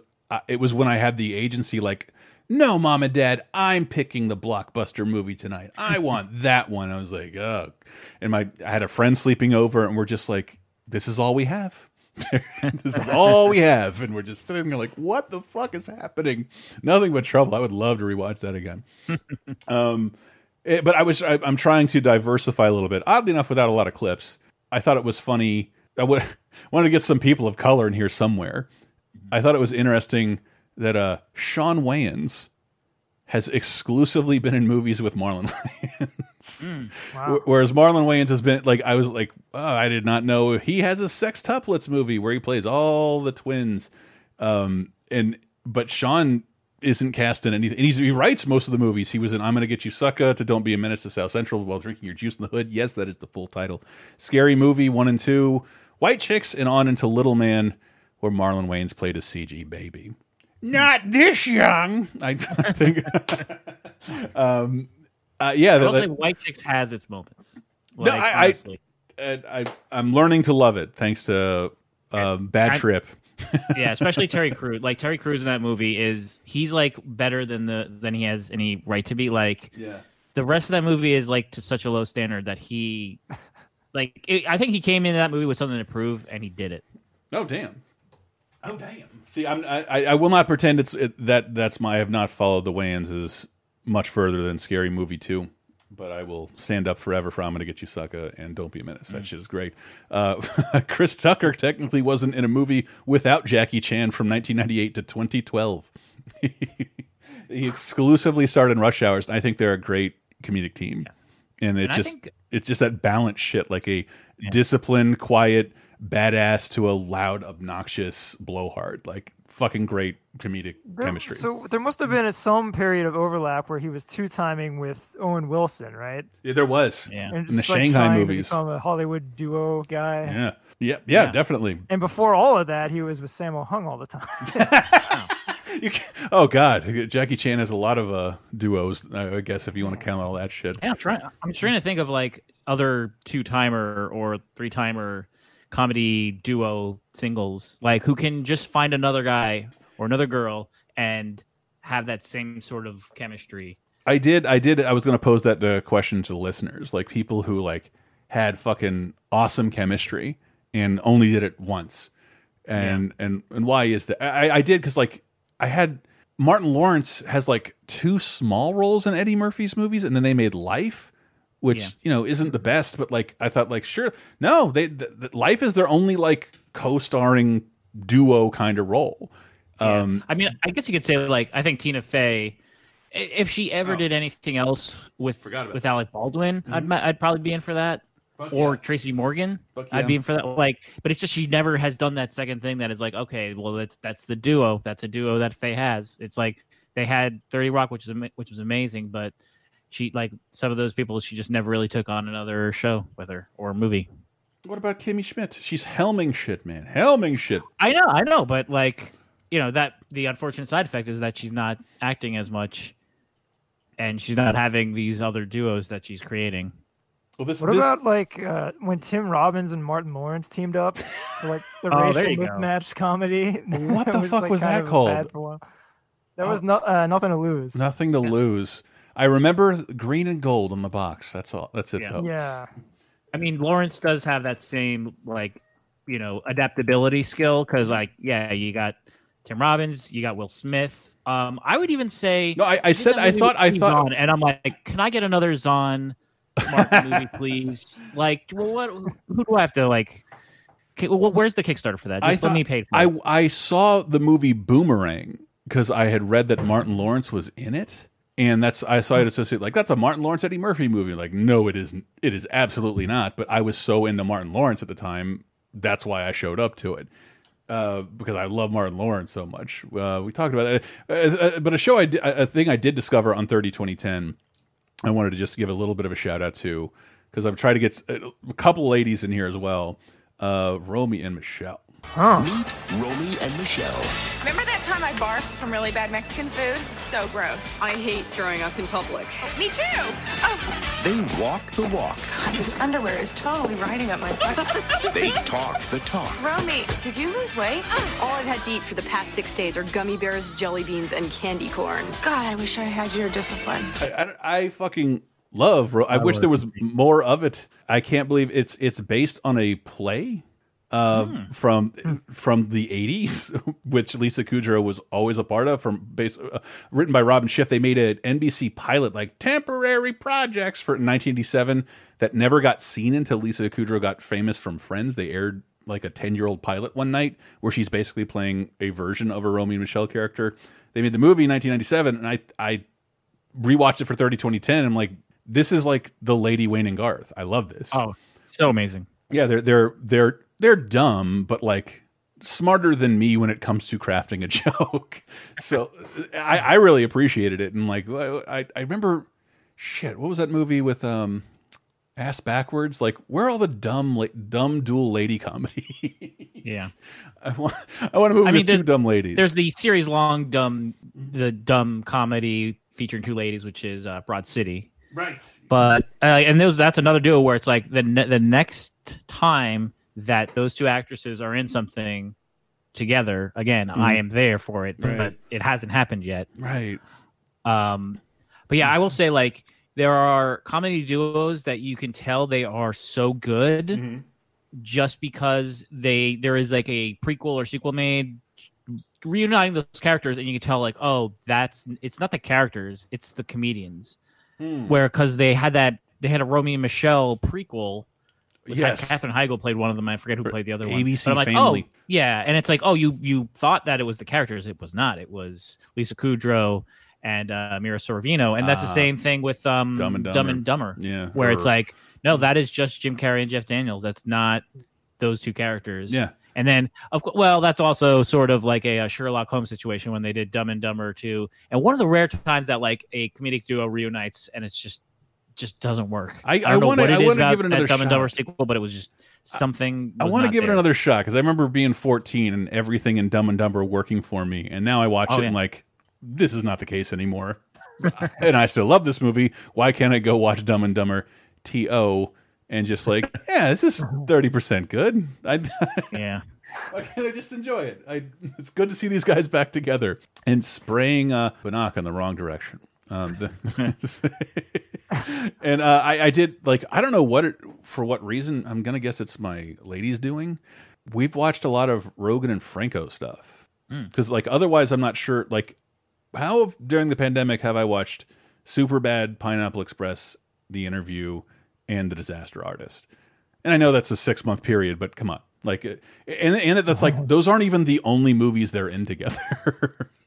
it was when I had the agency like. No, mom and dad, I'm picking the blockbuster movie tonight. I want that one. I was like, oh. And my I had a friend sleeping over, and we're just like, this is all we have. this is all we have. And we're just sitting there like, what the fuck is happening? Nothing but trouble. I would love to rewatch that again. um, eh, but I was I, I'm trying to diversify a little bit. Oddly enough, without a lot of clips, I thought it was funny. I would, wanted to get some people of color in here somewhere. I thought it was interesting that uh, Shawn Wayans has exclusively been in movies with Marlon Wayans. Wow. Whereas Marlon Wayans has been like, I was like, oh, I did not know he has a Sex sextuplets movie where he plays all the twins. Um, and but Sean isn't cast in anything. And he's, he writes most of the movies. He was in I'm Gonna Get You Sucka to Don't Be a Menace to South Central while drinking your juice in the hood. Yes, that is the full title. Scary Movie one and two, White Chicks, and on into Little Man, where Marlon Wayans played a CG baby. Not this young, I, I think. um, uh, yeah, I that- will say that- White Chicks has its moments. No, Like, I- I- honestly. and I I'm learning to love it thanks to um, Bad I- Trip. yeah, especially Terry Crews. Like Terry Crews in that movie is he's like better than the than he has any right to be. Like Yeah. the rest of that movie is like to such a low standard that he, like, it, I think he came into that movie with something to prove, and he did it. Oh damn. Oh damn. See, I'm, I I- I will not pretend it's it, that that's my. I have not followed the Wayanses much further than Scary Movie two, but I will stand up forever for I'm gonna get you sucker and Don't Be a Menace. That shit is great. Uh, Chris Tucker technically wasn't in a movie without Jackie Chan from 1998 to 2012. he exclusively starred in Rush Hours. And I think they're a great comedic team, and it's And just think- it's just that balance shit, like a disciplined, quiet, badass to a loud, obnoxious blowhard. Like fucking great comedic There- chemistry. So there must have been a, some period of overlap where he was two timing with Owen Wilson, right? Yeah, there was. Yeah. And In the like, Shanghai trying to movies. become a Hollywood duo guy. Yeah. Yeah, yeah, Yeah. definitely. And before all of that, he was with Sammo Hung all the time. You can, oh God, Jackie Chan has a lot of uh, duos. I guess if you want to count all that shit. Yeah, I'm trying. I'm trying to think of like other two timer or three timer comedy duo singles, like who can just find another guy or another girl and have that same sort of chemistry. I did. I did. I was going to pose that uh, question to the listeners, like people who like had fucking awesome chemistry and only did it once, and and and why is that? I, I did because like I had Martin Lawrence has like two small roles in Eddie Murphy's movies, and then they made Life, which Yeah. you know isn't the best, but like I thought like sure no they th th- Life is their only like co-starring duo kind of role. Yeah. Um, I mean, I guess you could say like I think Tina Fey, if she ever Oh. did anything else with with Alec Baldwin, I'd I'd probably be in for that. Or yeah. Tracy Morgan, I'd be in for that. Like, but it's just she never has done that second thing that is like, okay, well that's that's the duo, that's a duo that Fey has. It's like they had Thirty Rock, which is which was amazing, but she like some of those people, she just never really took on another show with her or movie. what about Kimmy Schmidt? She's helming shit, man. Helming shit. I know, I know, but like you know that the unfortunate side effect is that she's not acting as much, and she's not having these other duos that she's creating. Well, this, What this about like uh, when Tim Robbins and Martin Lawrence teamed up for like the Oh, there racial mismatch comedy? What the was, fuck like, was that called? bad for. That was no, uh, nothing to lose. Nothing to lose. I remember green and gold on the box. That's all. That's it, Yeah. though. Yeah, I mean, Lawrence does have that same like you know adaptability skill because like yeah, you got Tim Robbins, you got Will Smith. Um, I would even say No, I, I did said. I thought. I thought. Zahn, and I'm like, can I get another Zahn Martin movie, please? Like, well, what? Who do I have to like? ki- Well, where's the Kickstarter for that? I Just let me pay for it. I I saw the movie Boomerang, because I had read that Martin Lawrence was in it, and that's I saw it associate like that's a Martin Lawrence Eddie Murphy movie. Like, no, it isn't. It is absolutely not. But I was so into Martin Lawrence at the time, that's why I showed up to it. Uh, because I love Martin Lawrence so much. Uh, we talked about it, uh, uh, but a show I a thing I did discover on 30 2010. I wanted to just give a little bit of a shout out to because I've tried to get a couple ladies in here as well. Uh, Romy and Michelle. Meet Romy and Michelle. Remember that time I barfed from really bad Mexican food? So gross. I hate throwing up in public. Me too. Oh, They walk the walk. God, this underwear is totally riding up my butt. They talk the talk. Romy, did you lose weight? Oh, all I've had to eat for the past six days are gummy bears, jelly beans, and candy corn. God, I wish I had your discipline. I, I, I fucking love. Ro I, wish there was more of it. I can't believe it's it's based on a play uh, from from the '80s, which Lisa Kudrow was always a part of. From based, uh, written by Robin Schiff, they made an NBC pilot like temporary projects for 1987 that never got seen until Lisa Kudrow got famous from Friends. They aired like a 10 year old pilot one night where she's basically playing a version of a Romy and Michelle character. They made the movie in 1997, and I I rewatched it for 30 2010. I'm like, this is like the Lady Wayne and Garth. I love this. Oh, so amazing. Yeah, they're they're they're they're dumb, but like smarter than me when it comes to crafting a joke. so I, I really appreciated it, and like I I remember, shit, what was that movie with um, ass backwards? Like where are all the dumb la dumb dual lady comedy? Yeah. I want I want a movie I mean, with two dumb ladies. There's the series long dumb, the dumb comedy featuring two ladies, which is uh, Broad City. right. But uh, and those that's another duo where it's like the ne- the next time that those two actresses are in something together again, I am there for it, Right. but it hasn't happened yet. Right. Um, but yeah, I will say like there are comedy duos that you can tell they are so good Mm-hmm. just because they there is like a prequel or sequel made reuniting those characters and you can tell like oh that's it's not the characters it's the comedians Hmm. where because they had that they had a Romy and Michelle prequel Yes. Katherine Heigl played one of them I forget who played the other one ABC But I'm like Family. oh yeah and it's like oh you you thought that it was the characters it was not it was Lisa Kudrow and uh, Mira Sorvino and that's the Ah. same thing with um Dumb and Dumb and Dumber Yeah. where it's like no that is just Jim Carrey and Jeff Daniels that's not those two characters Yeah. and then, of course, well, that's also sort of like a, uh Sherlock Holmes situation when they did Dumb and Dumber too. And one of the rare times that like a comedic duo reunites and it's just just doesn't work. I- I I wanna give it another Dumb and Dumber shot. sequel, but it was just something. I was want to give it another shot because I remember being 14 and everything in Dumb and Dumber working for me, and now I watch Oh, it and like, this is not the case anymore. and I still love this movie. Why can't I go watch Dumb and Dumber to and just like, yeah, this is 30 percent good. I, Yeah. why can't I just enjoy it? I, it's good to see these guys back together and spraying uh, Banach in the wrong direction. Um, the, and uh, I, I did like I don't know what it, for what reason. I'm gonna guess it's my ladies doing. We've watched a lot of Rogen and Franco stuff because like otherwise I'm not sure. Like how during the pandemic have I watched Super Bad, Pineapple Express, The Interview, and The Disaster Artist? And I know that's a six month period, but come on, like, and and that's like those aren't even the only movies they're in together.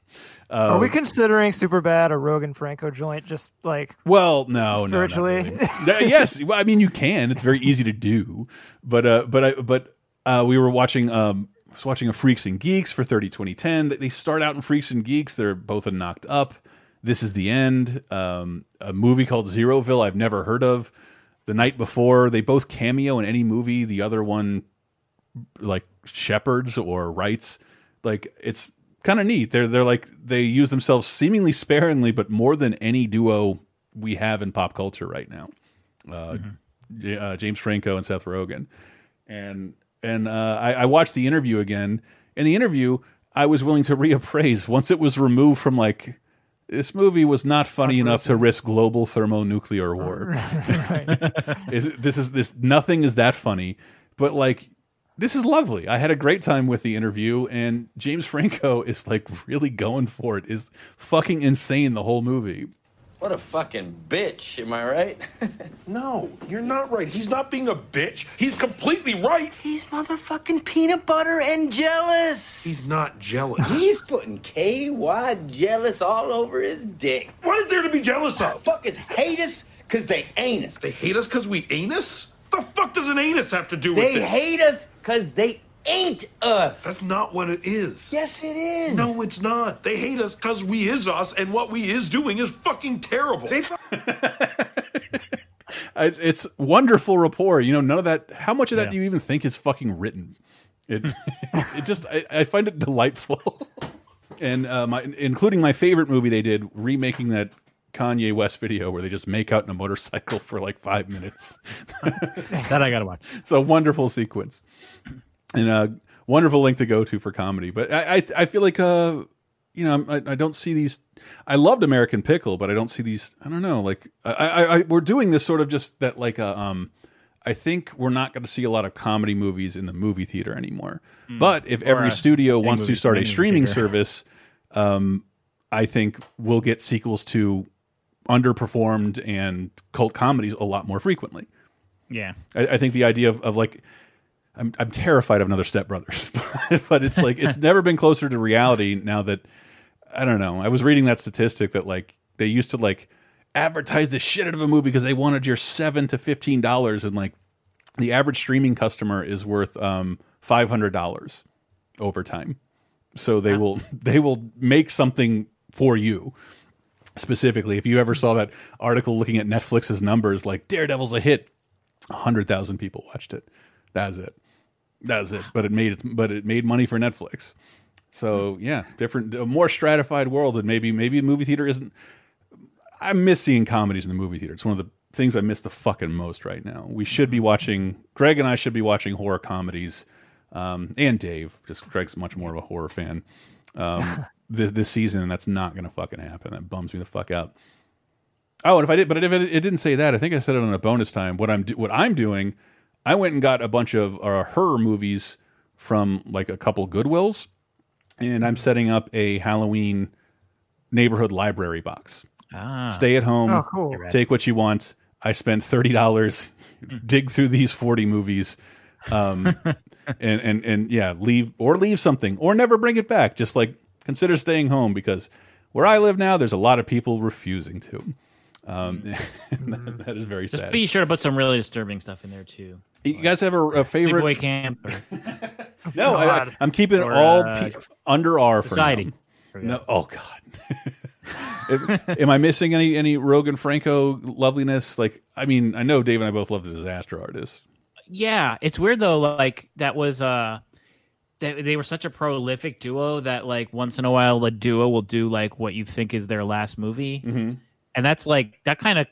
Are Um, we considering super bad a Rogen Franco joint? Just like Well, no, no, not really. Yes, well, I mean you can. It's very easy to do, but uh, but I, but uh, we were watching um, was watching a Freaks and Geeks for 30 2010. They start out in Freaks and Geeks. They're both a knocked up. This is the end. Um, a movie called Zeroville I've never heard of. The night before, they both cameo in any movie. The other one, like shepherds or writes. Like it's kind of neat. They're they're like they use themselves seemingly sparingly, but more than any duo we have in pop culture right now. Uh, J- uh, James Franco and Seth Rogen, and and uh, I, I watched the interview again. In the interview, I was willing to reappraise once it was removed from like. This movie was not funny enough to risk global thermonuclear war. This is this nothing is that funny, but like this is lovely. I had a great time with the interview, and James Franco is like really going for it. Is fucking insane the whole movie. What a fucking bitch, am I right? No, you're not right. He's not being a bitch. He's completely right. He's motherfucking peanut butter and jealous. He's not jealous. He's putting KY jealous all over his dick. What is there to be jealous of? Fuckers hate us because they ain't us. They hate us because we anus? The fuck does an anus have to do with They this? hate us because they ain't us. That's not what it is. Yes, it is. No, it's not. They hate us because we is us, and what we is doing is fucking terrible. They I- It's wonderful rapport. You know, none of that. How much of that Yeah. do you even think is fucking written? It, it just, I, I find it delightful. and uh, my, including my favorite movie they did, remaking that Kanye West video where they just make out in a motorcycle for like five minutes. that I gotta watch. It's a wonderful sequence and a wonderful link to go to for comedy. But I, I, I feel like, uh, you know, I, I don't see these. I loved American Pickle, but I don't see these. I don't know. Like, I, I, I we're doing this sort of just that, like, uh, um, I think we're not going to see a lot of comedy movies in the movie theater anymore. But if Or every studio wants to start a streaming streaming theater. service, um, I think we'll get sequels to underperformed and cult comedies a lot more frequently. Yeah. I, I think the idea of, of like I'm I'm terrified of another Step Brothers, but it's like it's never been closer to reality now that I don't know. I was reading that statistic that like they used to like advertise the shit out of a movie because they wanted your seven to fifteen dollars, and like the average streaming customer is worth um five hundred dollars over time. So they will they will make something for you specifically. If you ever saw that article looking at Netflix's numbers, like Daredevil's a hit, hundred thousand people watched it. That's it. That's it. But it made it. But it made money for Netflix. So yeah, different, a more stratified world, and maybe maybe a movie theater isn't. I miss seeing comedies in the movie theater. It's one of the things I miss the fucking most right now. We should be watching. Greg and I should be watching horror comedies, um, and Dave. Just Greg's much more of a horror fan. Um, this, this season, and that's not going to fucking happen. That bums me the fuck out. Oh, and if I did, but if it, it didn't say that, I think I said it on a bonus time. What I'm do- what I'm doing, I went and got a bunch of uh, horror movies from like a couple Goodwills, and I'm setting up a Halloween neighborhood library box. Ah. Stay at home, Oh, cool. Take what you want. I spent thirty dollars, dig through these forty movies, um, and and and yeah, leave or leave something or never bring it back. Just like consider staying home because where I live now, there's a lot of people refusing to. Um, that- that is very Just sad. be sure to put some really disturbing stuff in there too. You guys have a, a favorite? Sleepaway Camp. Or, No, I, God. am keeping it all uh, pe- under R Society. for now. No, oh god. Am- Am I missing any any Rogen Franco loveliness? Like, I mean, I know Dave and I both love the Disaster Artist. Yeah, it's weird though. Like that was uh, they they were such a prolific duo that like once in a while a duo will do like what you think is their last movie, mm-hmm. and that's like that kind of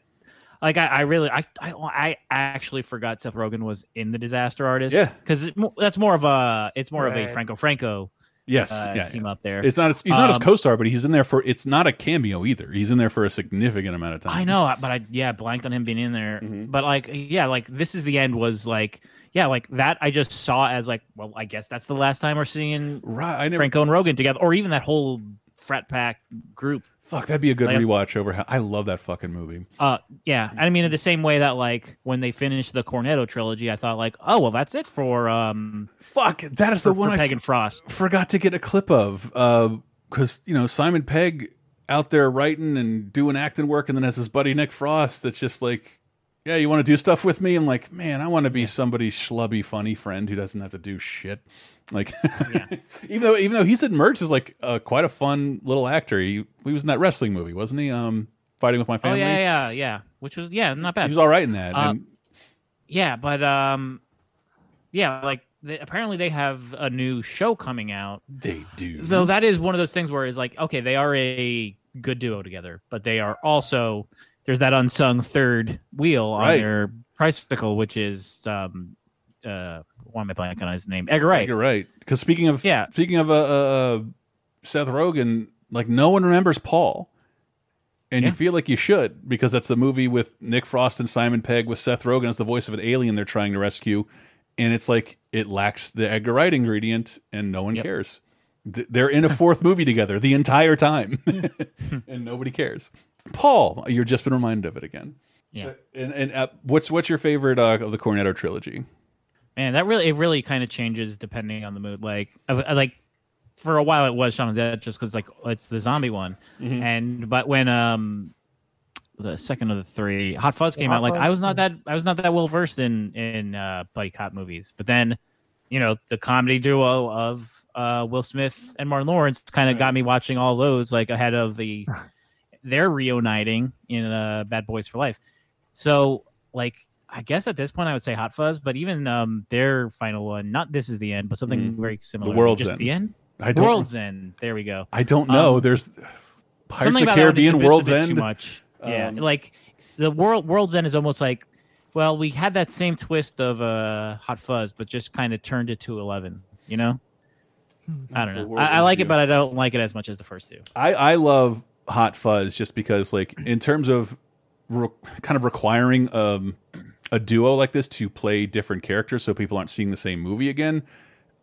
like I, I really I, I I actually forgot Seth Rogen was in the Disaster Artist. Yeah. because that's more of a it's more of a Franco Franco. Yes, uh, yeah, team yeah. up there. It's not. He's not his Um, co-star, but he's in there for. It's not a cameo either. He's in there for a significant amount of time. I know, but I yeah blanked on him being in there. Mm-hmm. But like yeah, like this is the end was like yeah, like that I just saw as like well I guess that's the last time we're seeing Right, I never. Franco and Rogen together, or even that whole frat pack group. Fuck, that'd be a good Like- rewatch. Over. how- I love that fucking movie. Uh, yeah, I mean, in the same way that like when they finished the Cornetto trilogy, I thought like, oh well, that's it for um. Fuck, that is the one for I Pegg Frost. forgot to get a clip of uh because you know Simon Pegg out there writing and doing acting work, and then has his buddy Nick Frost that's just like, yeah, you want to do stuff with me? I'm like, man, I want to be somebody's schlubby, funny friend who doesn't have to do shit. Like, even though even though he's at Merch is like uh, quite a fun little actor. He he was in that wrestling movie, wasn't he? Um, fighting with my Oh family. yeah, yeah, yeah. Which was yeah, not bad. He was all right in that. Uh, and Yeah, but um, yeah, like they, apparently they have a new show coming out. They do. Though that is one of those things where it's like, okay, they are a good duo together, but they are also there's that unsung third wheel on Right. their tricycle, which is um, uh, why am I blanking on his name? Edgar Wright. You're right. Because speaking of Yeah. speaking of uh, uh, uh, Seth Rogen, like no one remembers Paul, and you feel like you should because that's a movie with Nick Frost and Simon Pegg with Seth Rogen as the voice of an alien they're trying to rescue, and it's like it lacks the Edgar Wright ingredient, and no one cares. They're in a fourth movie together the entire time, and nobody cares. Paul, you've just been reminded of it again. Yeah. And, and uh, what's what's your favorite uh, of the Cornetto trilogy? Man, that really it really kind of changes depending on the mood. Like I, I like for a while it was Shaun of the Dead just because like it's the zombie one, Mhm. and but when um the second of the three Hot Fuzz came Hot out, like I was not that I was not that well versed in in uh, buddy cop movies, but then you know the comedy duo of uh, Will Smith and Martin Lawrence kind of got me watching all those like ahead of the their reuniting in uh, Bad Boys for Life. So like I guess at this point I would say Hot Fuzz, but even um their final one, not this is the end, but something Mhm. very similar. The world's just End. the end. I don't- World's End. There we go. I don't know. Um, There's Pirates of the about that one is Caribbean, World's End. Too much. Yeah, Um, like the world World's End is almost like, well, we had that same twist of uh, Hot Fuzz, but just kind of turned it to eleven. You know. I don't know. I, I like it, but I don't like it as much as the first two. I, I love Hot Fuzz just because, like, in terms of kind of requiring um, a duo like this to play different characters so people aren't seeing the same movie again,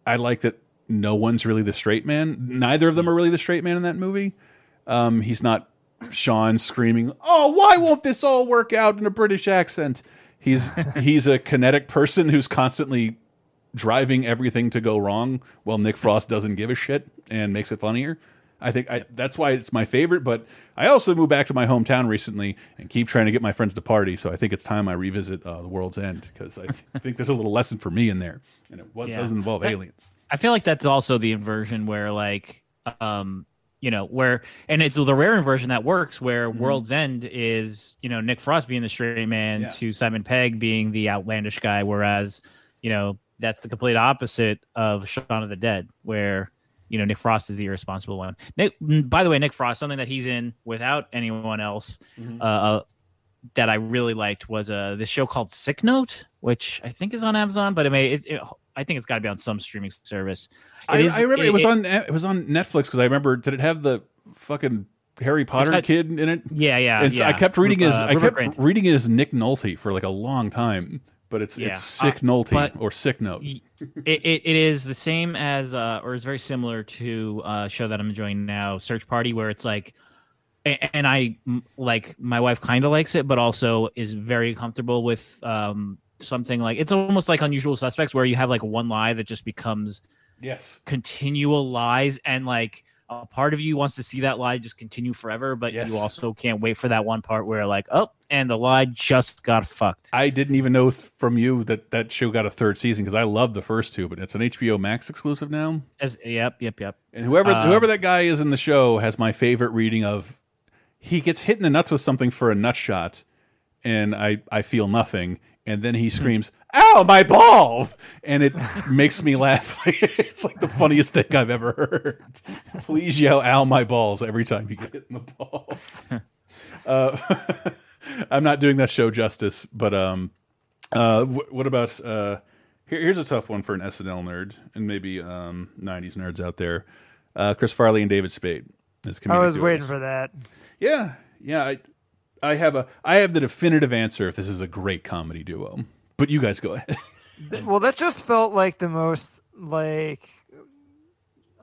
I like that no one's really the straight man. Neither of them are really the straight man in that movie. Um, he's not Shaun screaming, "Oh, why won't this all work out in a British accent?" He's he's a kinetic person who's constantly driving everything to go wrong while Nick Frost doesn't give a shit and makes it funnier. I think I, that's why it's my favorite. But I also moved back to my hometown recently and keep trying to get my friends to party. So I think it's time I revisit uh, the World's End because I th think there's a little lesson for me in there, and it what Yeah. doesn't involve That- aliens. I feel like that's also the inversion where like um you know where and it's the rare inversion that works where World's End is you know Nick Frost being the straight man Yeah. to Simon Pegg being the outlandish guy whereas you know that's the complete opposite of Shaun of the Dead where you know Nick Frost is the irresponsible one. Nick mm, by the way Nick Frost something that he's in without anyone else uh, uh that I really liked was uh this show called Sick Note, which I think is on Amazon, but it may it, it I think it's got to be on some streaming service. I, is- I remember it, was it- on it was on Netflix because I remember did it have the fucking Harry Potter got- kid in it? Yeah, yeah, And so I kept reading his uh, I kept Grint. reading it as Nick Nolte for like a long time, but it's Yeah. it's Sick Uh, Nolte or Sick Note. it, it, it is the same as uh, or is very similar to a show that I'm enjoying now, Search Party, where it's like, and I like my wife kind of likes it, but also is very comfortable with um, something like it's almost like Unusual Suspects, where you have like one lie that just becomes Yes. continual lies, and like a part of you wants to see that lie just continue forever, but Yes. you also can't wait for that one part where like, oh, and the lie just got fucked. I didn't even know from you that that show got a third season because I loved the first two, but it's an HBO Max exclusive now. As, yep, yep, yep. And whoever Um, whoever that guy is in the show has my favorite reading of he gets hit in the nuts with something for a nut shot, and I I feel nothing, and then he Hmm. screams, "Ow, my ball!" and it makes me laugh. it's like the funniest thing I've ever heard. Please yell "Ow, my balls" every time you get hit in the balls. uh, I'm not doing that show justice, but um, uh, wh- what about uh, here, here's a tough one for an SNL nerd and maybe um 90s nerds out there. Uh, Chris Farley and David Spade. I was duos. waiting for that. Yeah, yeah. I, I have a, I have the definitive answer if this is a great comedy duo. But you guys go ahead. Well, that just felt like the most like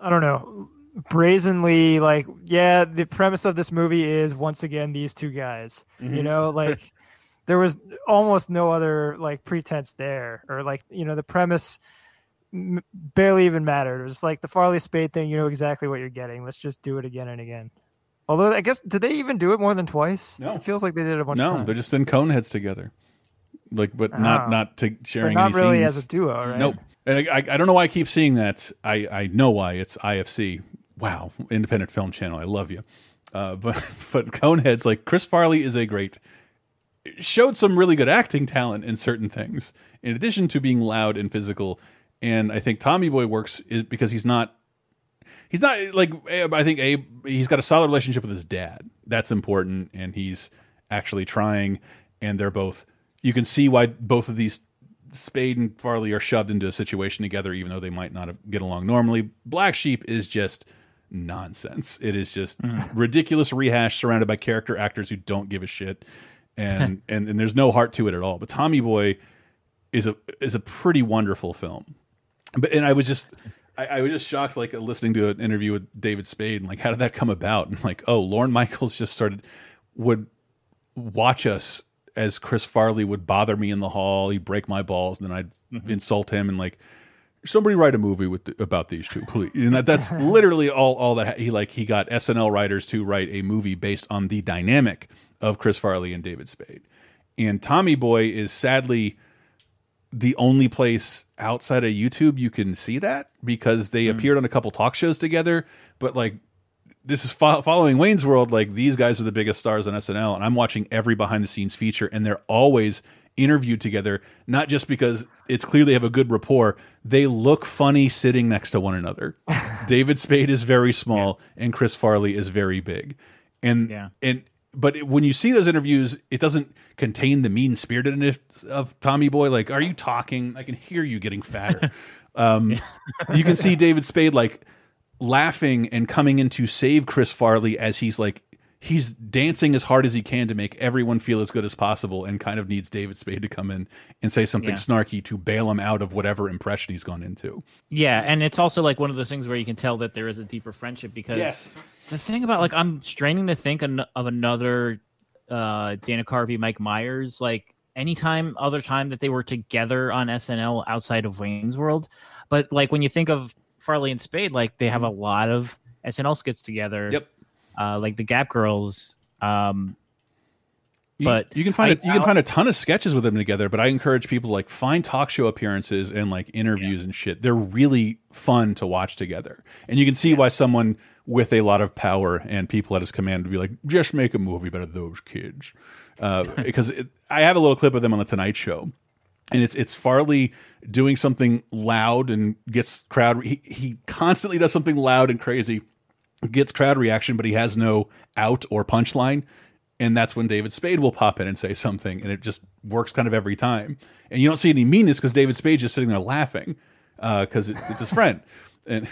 I don't know, brazenly like yeah, the premise of this movie is once again these two guys. You Mhm. know, like there was almost no other like pretense there or like, you know, the premise barely even mattered. It was like the Farley Spade thing, you know exactly what you're getting. Let's just do it again and again. Although I guess did they even do it more than twice? No. It feels like they did it a bunch of no, they're just in Coneheads together. Like, but not Oh. not to sharing not any really scenes. as a duo, right? Nope. And I, I, I don't know why I keep seeing that. I, I know why. It's IFC. Wow, Independent Film Channel. I love you. Uh, but but Coneheads, like Chris Farley, is a great. Showed some really good acting talent in certain things, in addition to being loud and physical. And I think Tommy Boy works is because he's not. He's not like Abe, I think Abe. He's got a solid relationship with his dad. That's important, and he's actually trying. And they're both. You can see why both of these Spade and Farley are shoved into a situation together, even though they might not have, get along normally. Black Sheep is just nonsense. It is just mm. ridiculous rehash surrounded by character actors who don't give a shit, and and and there's no heart to it at all. But Tommy Boy is a is a pretty wonderful film. But and I was just. I, I was just shocked, like listening to an interview with David Spade, and like, how did that come about? And like, oh, Lorne Michaels just started would watch us as Chris Farley would bother me in the hall. He'd break my balls, and then I'd Mm-hmm. insult him and like somebody write a movie with about these two, please. And that, that's literally all all that he like. He got SNL writers to write a movie based on the dynamic of Chris Farley and David Spade. And Tommy Boy is sadly the only place outside of YouTube you can see that because they hmm. appeared on a couple talk shows together. But like, this is fo following Wayne's World. Like, these guys are the biggest stars on SNL, and I'm watching every behind the scenes feature, and they're always interviewed together, not just because it's clear they have a good rapport. They look funny sitting next to one another. David Spade is very small, and Chris Farley is very big. And Yeah. and but when you see those interviews, it doesn't contain the mean spiritedness of Tommy Boy. Like, are you talking? I can hear you getting fatter. um, you can see David Spade like laughing and coming in to save Chris Farley as he's like he's dancing as hard as he can to make everyone feel as good as possible, and kind of needs David Spade to come in and say something Yeah. snarky to bail him out of whatever impression he's gone into. Yeah, and it's also like one of those things where you can tell that there is a deeper friendship because Yes. the thing about like I'm straining to think of another uh Dana Carvey, Mike Myers, like anytime other time that they were together on SNL outside of Wayne's World. But like when you think of Farley and Spade, like they have a lot of SNL skits together. Yep. Uh, like the Gap Girls. Um, You- but you can find I- a, you can find a ton of sketches with them together. But I encourage people to like find talk show appearances and like interviews and shit. They're really fun to watch together, and you can see why someone with a lot of power and people at his command would be like, just make a movie about those kids, uh, because it, I have a little clip of them on the Tonight Show. And it's it's Farley doing something loud and gets crowd. He, he constantly does something loud and crazy, gets crowd reaction, but he has no out or punchline and that's when David Spade will pop in and say something, and it just works kind of every time. And you don't see any meanness because David Spade just sitting there laughing because it, it's his friend. And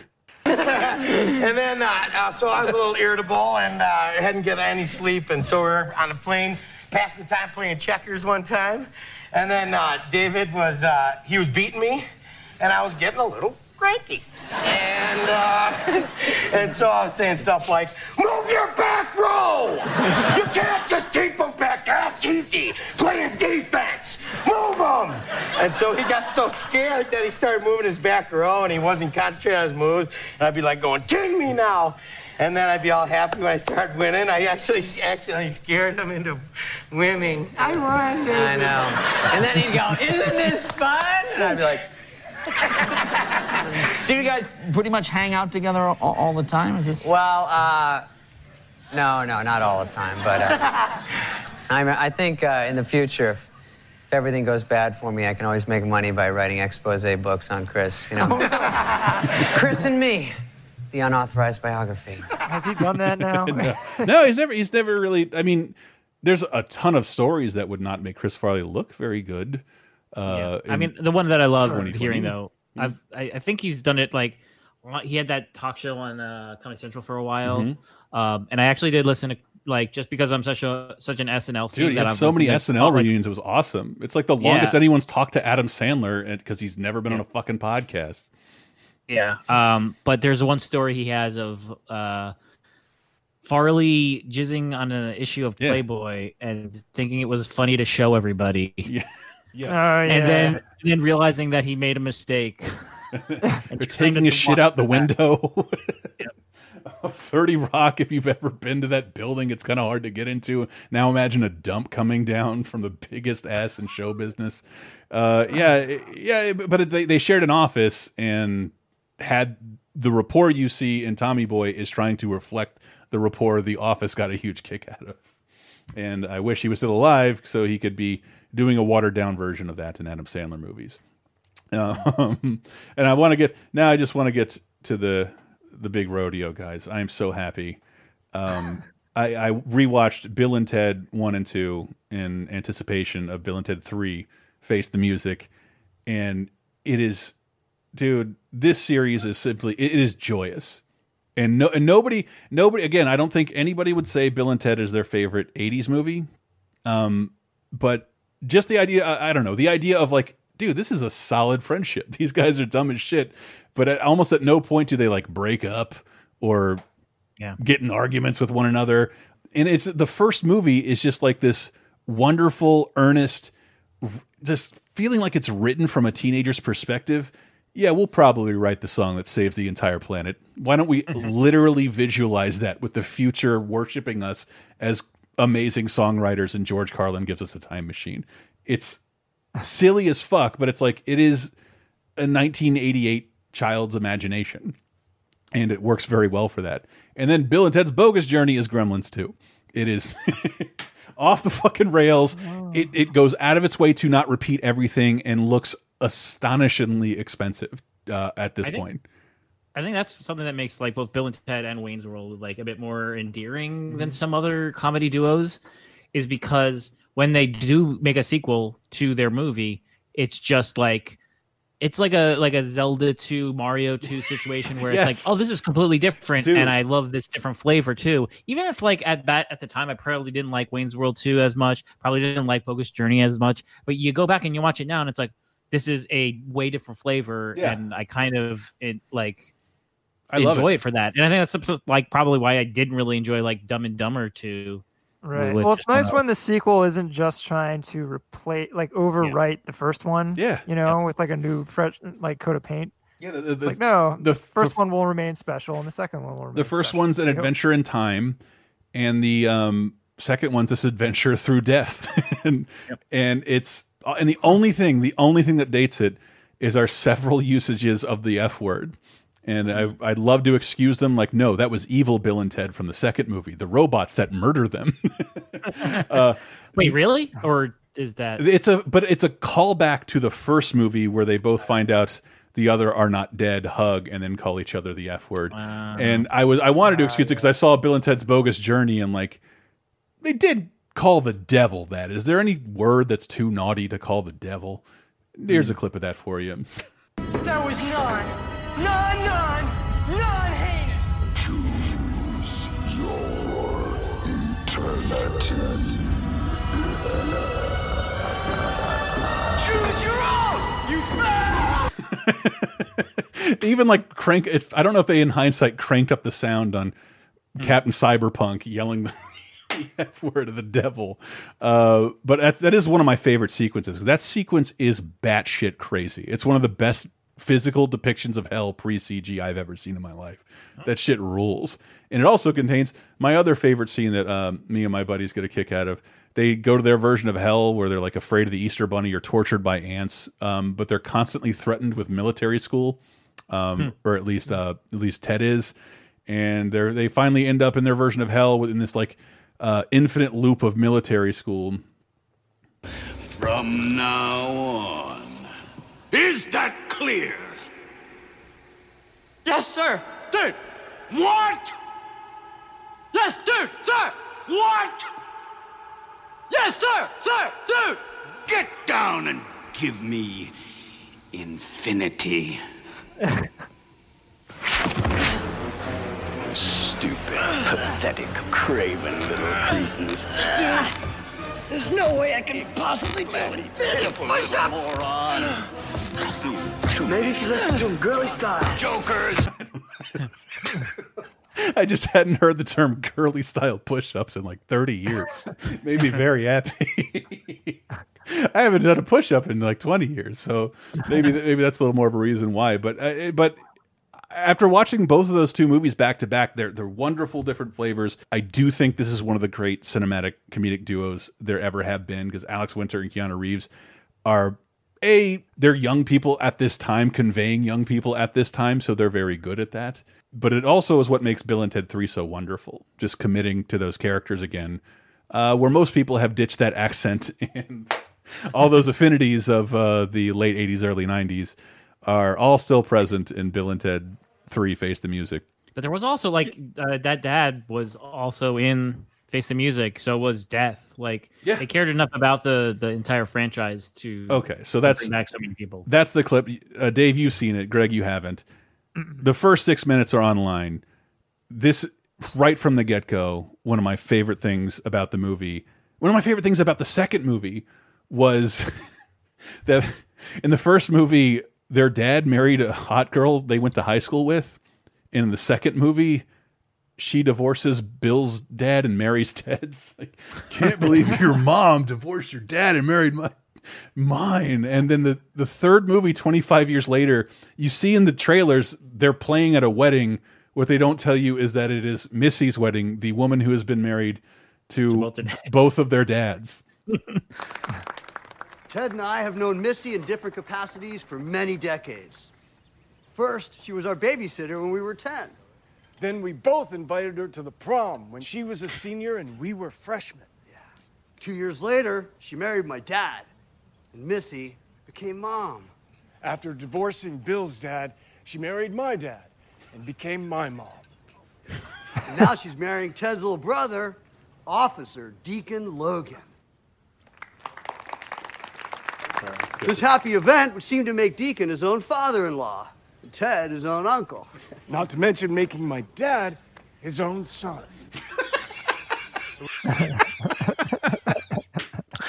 and then, uh, uh, so I was a little irritable and uh, I hadn't get any sleep, and so we are on a plane, passing the time playing checkers one time, and then uh, David was he was beating me, and I was getting a little cranky, and uh, and so I was saying stuff like, "Move your back row! You can't just keep them back. That's easy. Playing defense. Move them!" And so he got so scared that he started moving his back row, and he wasn't concentrating on his moves. And I'd be like, "Going, king me now." And then I'd be all happy when I started winning. I actually accidentally scared him into winning. I won. David. I know. And then he'd go, Isn't this fun? And I'd be like, So you guys pretty much hang out together all, all the time? Is this? Well, uh, no, no, not all the time, but uh, I'm, I think uh, in the future, if, if everything goes bad for me, I can always make money by writing expose books on Chris. You know, Chris and me, the unauthorized biography. Has he done that now? no, no, he's never he's never really. I mean, there's a ton of stories that would not make Chris Farley look very good. Uh, I mean, the one that I love 2020. hearing though, I've, I, I think he's done it like he had that talk show on uh, Comedy Central for a while, Mhm. um, and I actually did listen to like just because I'm such a such an SNL fan Dude, he had so many to- SNL like, reunions. It was awesome. It's like the longest Yeah. anyone's talked to Adam Sandler because he's never been on a fucking podcast. Yeah. Um, but there's one story he has of uh, Farley jizzing on an issue of Yeah. Playboy and thinking it was funny to show everybody. Yeah. Yes. Oh, yeah. And then and then realizing that he made a mistake. They're taking his shit out the window. 30 Rock, if you've ever been to that building, it's kind of hard to get into. Now imagine a dump coming down from the biggest ass in show business. Uh, yeah, yeah, but it- they, they shared an office and had the rapport you see in Tommy Boy is trying to reflect the rapport the office got a huge kick out of. And I wish he was still alive so he could be doing a watered down version of that in Adam Sandler movies. Um, and I want to get now. I just want to get to the the big rodeo, guys. I am so happy. Um, I, I rewatched Bill and Ted one and two in anticipation of Bill and Ted three. Face the music, and it is, dude. This series is simply it is joyous, and no and nobody nobody again. I don't think anybody would say Bill and Ted is their favorite '80s movie. Um, but just the idea, I, I don't know, the idea of like, dude, this is a solid friendship. These guys are dumb as shit, but at, almost at no point do they like break up or Yeah. get in arguments with one another. and it's the first movie is just like this wonderful, earnest, just feeling like it's written from a teenager's perspective. Yeah, we'll probably write the song that saves the entire planet. Why don't we mm-hmm. literally visualize that with the future worshiping us as amazing songwriters and George Carlin gives us a time machine? It's silly as fuck, but it's like it is a 1988 child's imagination and it works very well for that. And then Bill and Ted's Bogus Journey is Gremlins 2. It is off the fucking rails. It it goes out of its way to not repeat everything and looks astonishingly expensive uh, at this I think- point. I think that's something that makes like both Bill and Ted and Wayne's World like a bit more endearing Mm-hmm. than some other comedy duos, is because when they do make a sequel to their movie, it's just like it's like a like a Zelda 2 Mario 2 situation where Yes. it's like, oh, this is completely different Dude. and I love this different flavor too. Even if like at that at the time I probably didn't like Wayne's World 2 as much, probably didn't like Bogus Journey as much, but you go back and you watch it now and it's like this is a way different flavor Yeah. and I kind of it like I love enjoy it. it. for that. And I think that's like probably why I didn't really enjoy like Dumb and Dumber 2. Right. with Well, it's nice uh, when the sequel isn't just trying to replace, like, overwrite the first one. Yeah. You know, with like a new, fresh, like coat of paint. Yeah. The, It's like no, the the first one will remain special, and the second one will remain. The first special. one's an I hope- adventure in time, and the um, second one's this adventure through death. and and it's uh, and the only thing, the only thing that dates it is our several usages of the F word. And I, I'd love to excuse them, like, no, that was evil Bill and Ted from the second movie, the robots that murder them. uh, Wait, really? Uh-huh. Or is that it's a but it's a callback to the first movie where they both find out the other are not dead, hug, and then call each other the F word. and I was I wanted to ah, excuse it because I saw Bill and Ted's Bogus Journey and like they did call the devil that. Is there any word that's too naughty to call the devil? Here's hmm. a clip of that for you. There was none. None, none, none heinous. Choose your eternity. Choose your own. You fail. Even like crank it, I don't know if they in hindsight cranked up the sound on Captain Cyberpunk yelling the the F word of the devil. Uh, but that's, that is one of my favorite sequences. That sequence is batshit crazy. It's one of the best physical depictions of hell pre CG I've ever seen in my life. That shit rules. And it also contains my other favorite scene that um, me and my buddies get a kick out of. They go to their version of hell where they're like afraid of the Easter Bunny or tortured by ants, um, but they're constantly threatened with military school, um, or at least uh, at least Ted is, and they they finally end up in their version of hell within this like uh, infinite loop of military school. From now on. Is that clear? Yes, sir. Dude. What? Yes, dude. Sir. What? Yes, sir. Sir. Dude. Get down and give me infinity. Stupid, pathetic, craven little cretins. Dude. There's no way I can possibly do an infinity push-up. Maybe if you listen to him girly style. Jokers! I just hadn't heard the term girly style push ups in like 30 years. Made me very happy. I haven't done a push up in like 20 years, so maybe maybe that's a little more of a reason why. But uh, but after watching both of those two movies back to back, they're they're wonderful different flavors. I do think this is one of the great cinematic comedic duos there ever have been because Alex Winter and Keanu Reeves are a they're young people at this time conveying young people at this time, so they're very good at that. But it also is what makes Bill and Ted Three so wonderful, just committing to those characters again, uh, where most people have ditched that accent and all those affinities of uh, the late '80s, early '90s are all still present in Bill and Ted Three: Face the Music. But there was also like uh, that dad was also in Face the Music, so was Death. Like yeah. they cared enough about the the entire franchise to Okay, so that's bring back so many people. That's the clip. Uh, Dave, you've seen it. Greg, you haven't. The first six minutes are online. This right from the get go. One of my favorite things about the movie. One of my favorite things about the second movie was that in the first movie, their dad married a hot girl they went to high school with. In the second movie, she divorces Bill's dad and marries Ted's. Like, can't believe your mom divorced your dad and married my mine. And then the the third movie, 25 years later, you see in the trailers they're playing at a wedding. What they don't tell you is that it is Missy's wedding, the woman who has been married to, both of their dads. Ted and I have known Missy in different capacities for many decades. First, she was our babysitter when we were 10. Then we both invited her to the prom when she was a senior and we were freshmen. Yeah. Two years later, she married my dad, and Missy became mom. After divorcing Bill's dad, she married my dad and became my mom. And now she's marrying Ted's little brother, Officer Deacon Logan. This happy event would seem to make Deacon his own father in law, and Ted his own uncle. Not to mention making my dad his own son.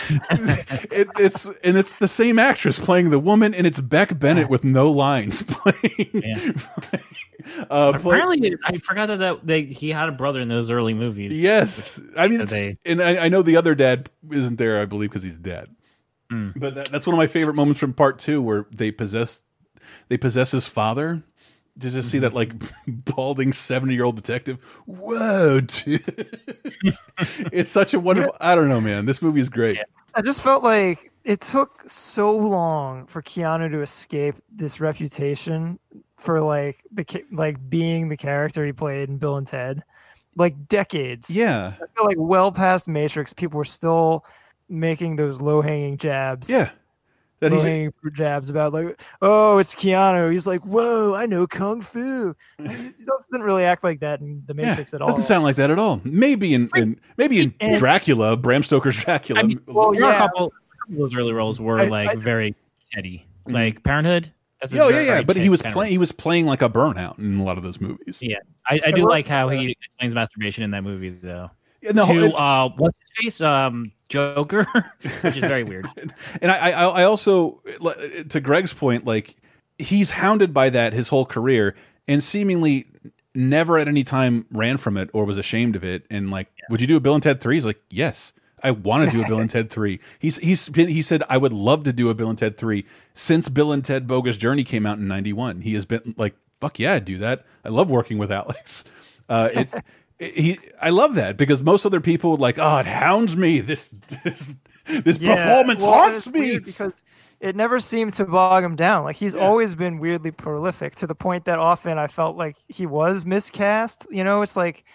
it, it's and it's the same actress playing the woman, and it's Beck Bennett with no lines playing. uh, play- Apparently, I forgot that, that they, he had a brother in those early movies. yes, I mean, it's, they- and I, I know the other dad isn't there. I believe because he's dead. Hmm. But that, that's one of my favorite moments from part two, where they possess they possess his father. To just see that like balding seventy year old detective. Whoa, dude. it's such a wonderful. I don't know, man. This movie is great. I just felt like it took so long for Keanu to escape this reputation for like the like being the character he played in Bill and Ted, like decades. Yeah. I feel like well past Matrix, people were still making those low hanging jabs. Yeah. That low he's hanging fruit jabs about like, oh, it's Keanu. He's like, whoa, I know kung fu. he doesn't really act like that in the yeah, Matrix at all. doesn't sound like that at all. Maybe in, in maybe in And- Dracula, Bram Stoker's Dracula. I mean, Well, there are a yeah. couple, a couple those early roles were I- like I- very Teddy, mm-hmm. like Parenthood. That's a oh yeah, yeah. But he was playing. He was playing like a burnout in a lot of those movies. Yeah, I, I I do love- like how he uh, explains masturbation in that movie, though. Yeah, no, to uh, what's his face? Um, Joker, which is very weird. And I, I, I also, to Greg's point, like he's hounded by that his whole career, and seemingly never at any time ran from it or was ashamed of it. And like, would you do a Bill and Ted three? He's like, yes, I want to do a Bill and Ted three. He's he's been, he said I would love to do a Bill and Ted three since Bill and Ted Bogus Journey came out in ninety one. He has been like, fuck yeah, I'd do that. I love working with Alex. Uh, it. He, I love that because most other people would like, oh, it hounds me. This, this, this Yeah, performance well, haunts me. because it never seemed to bog him down. Like he's always been weirdly prolific to the point that often I felt like he was miscast. You know, it's like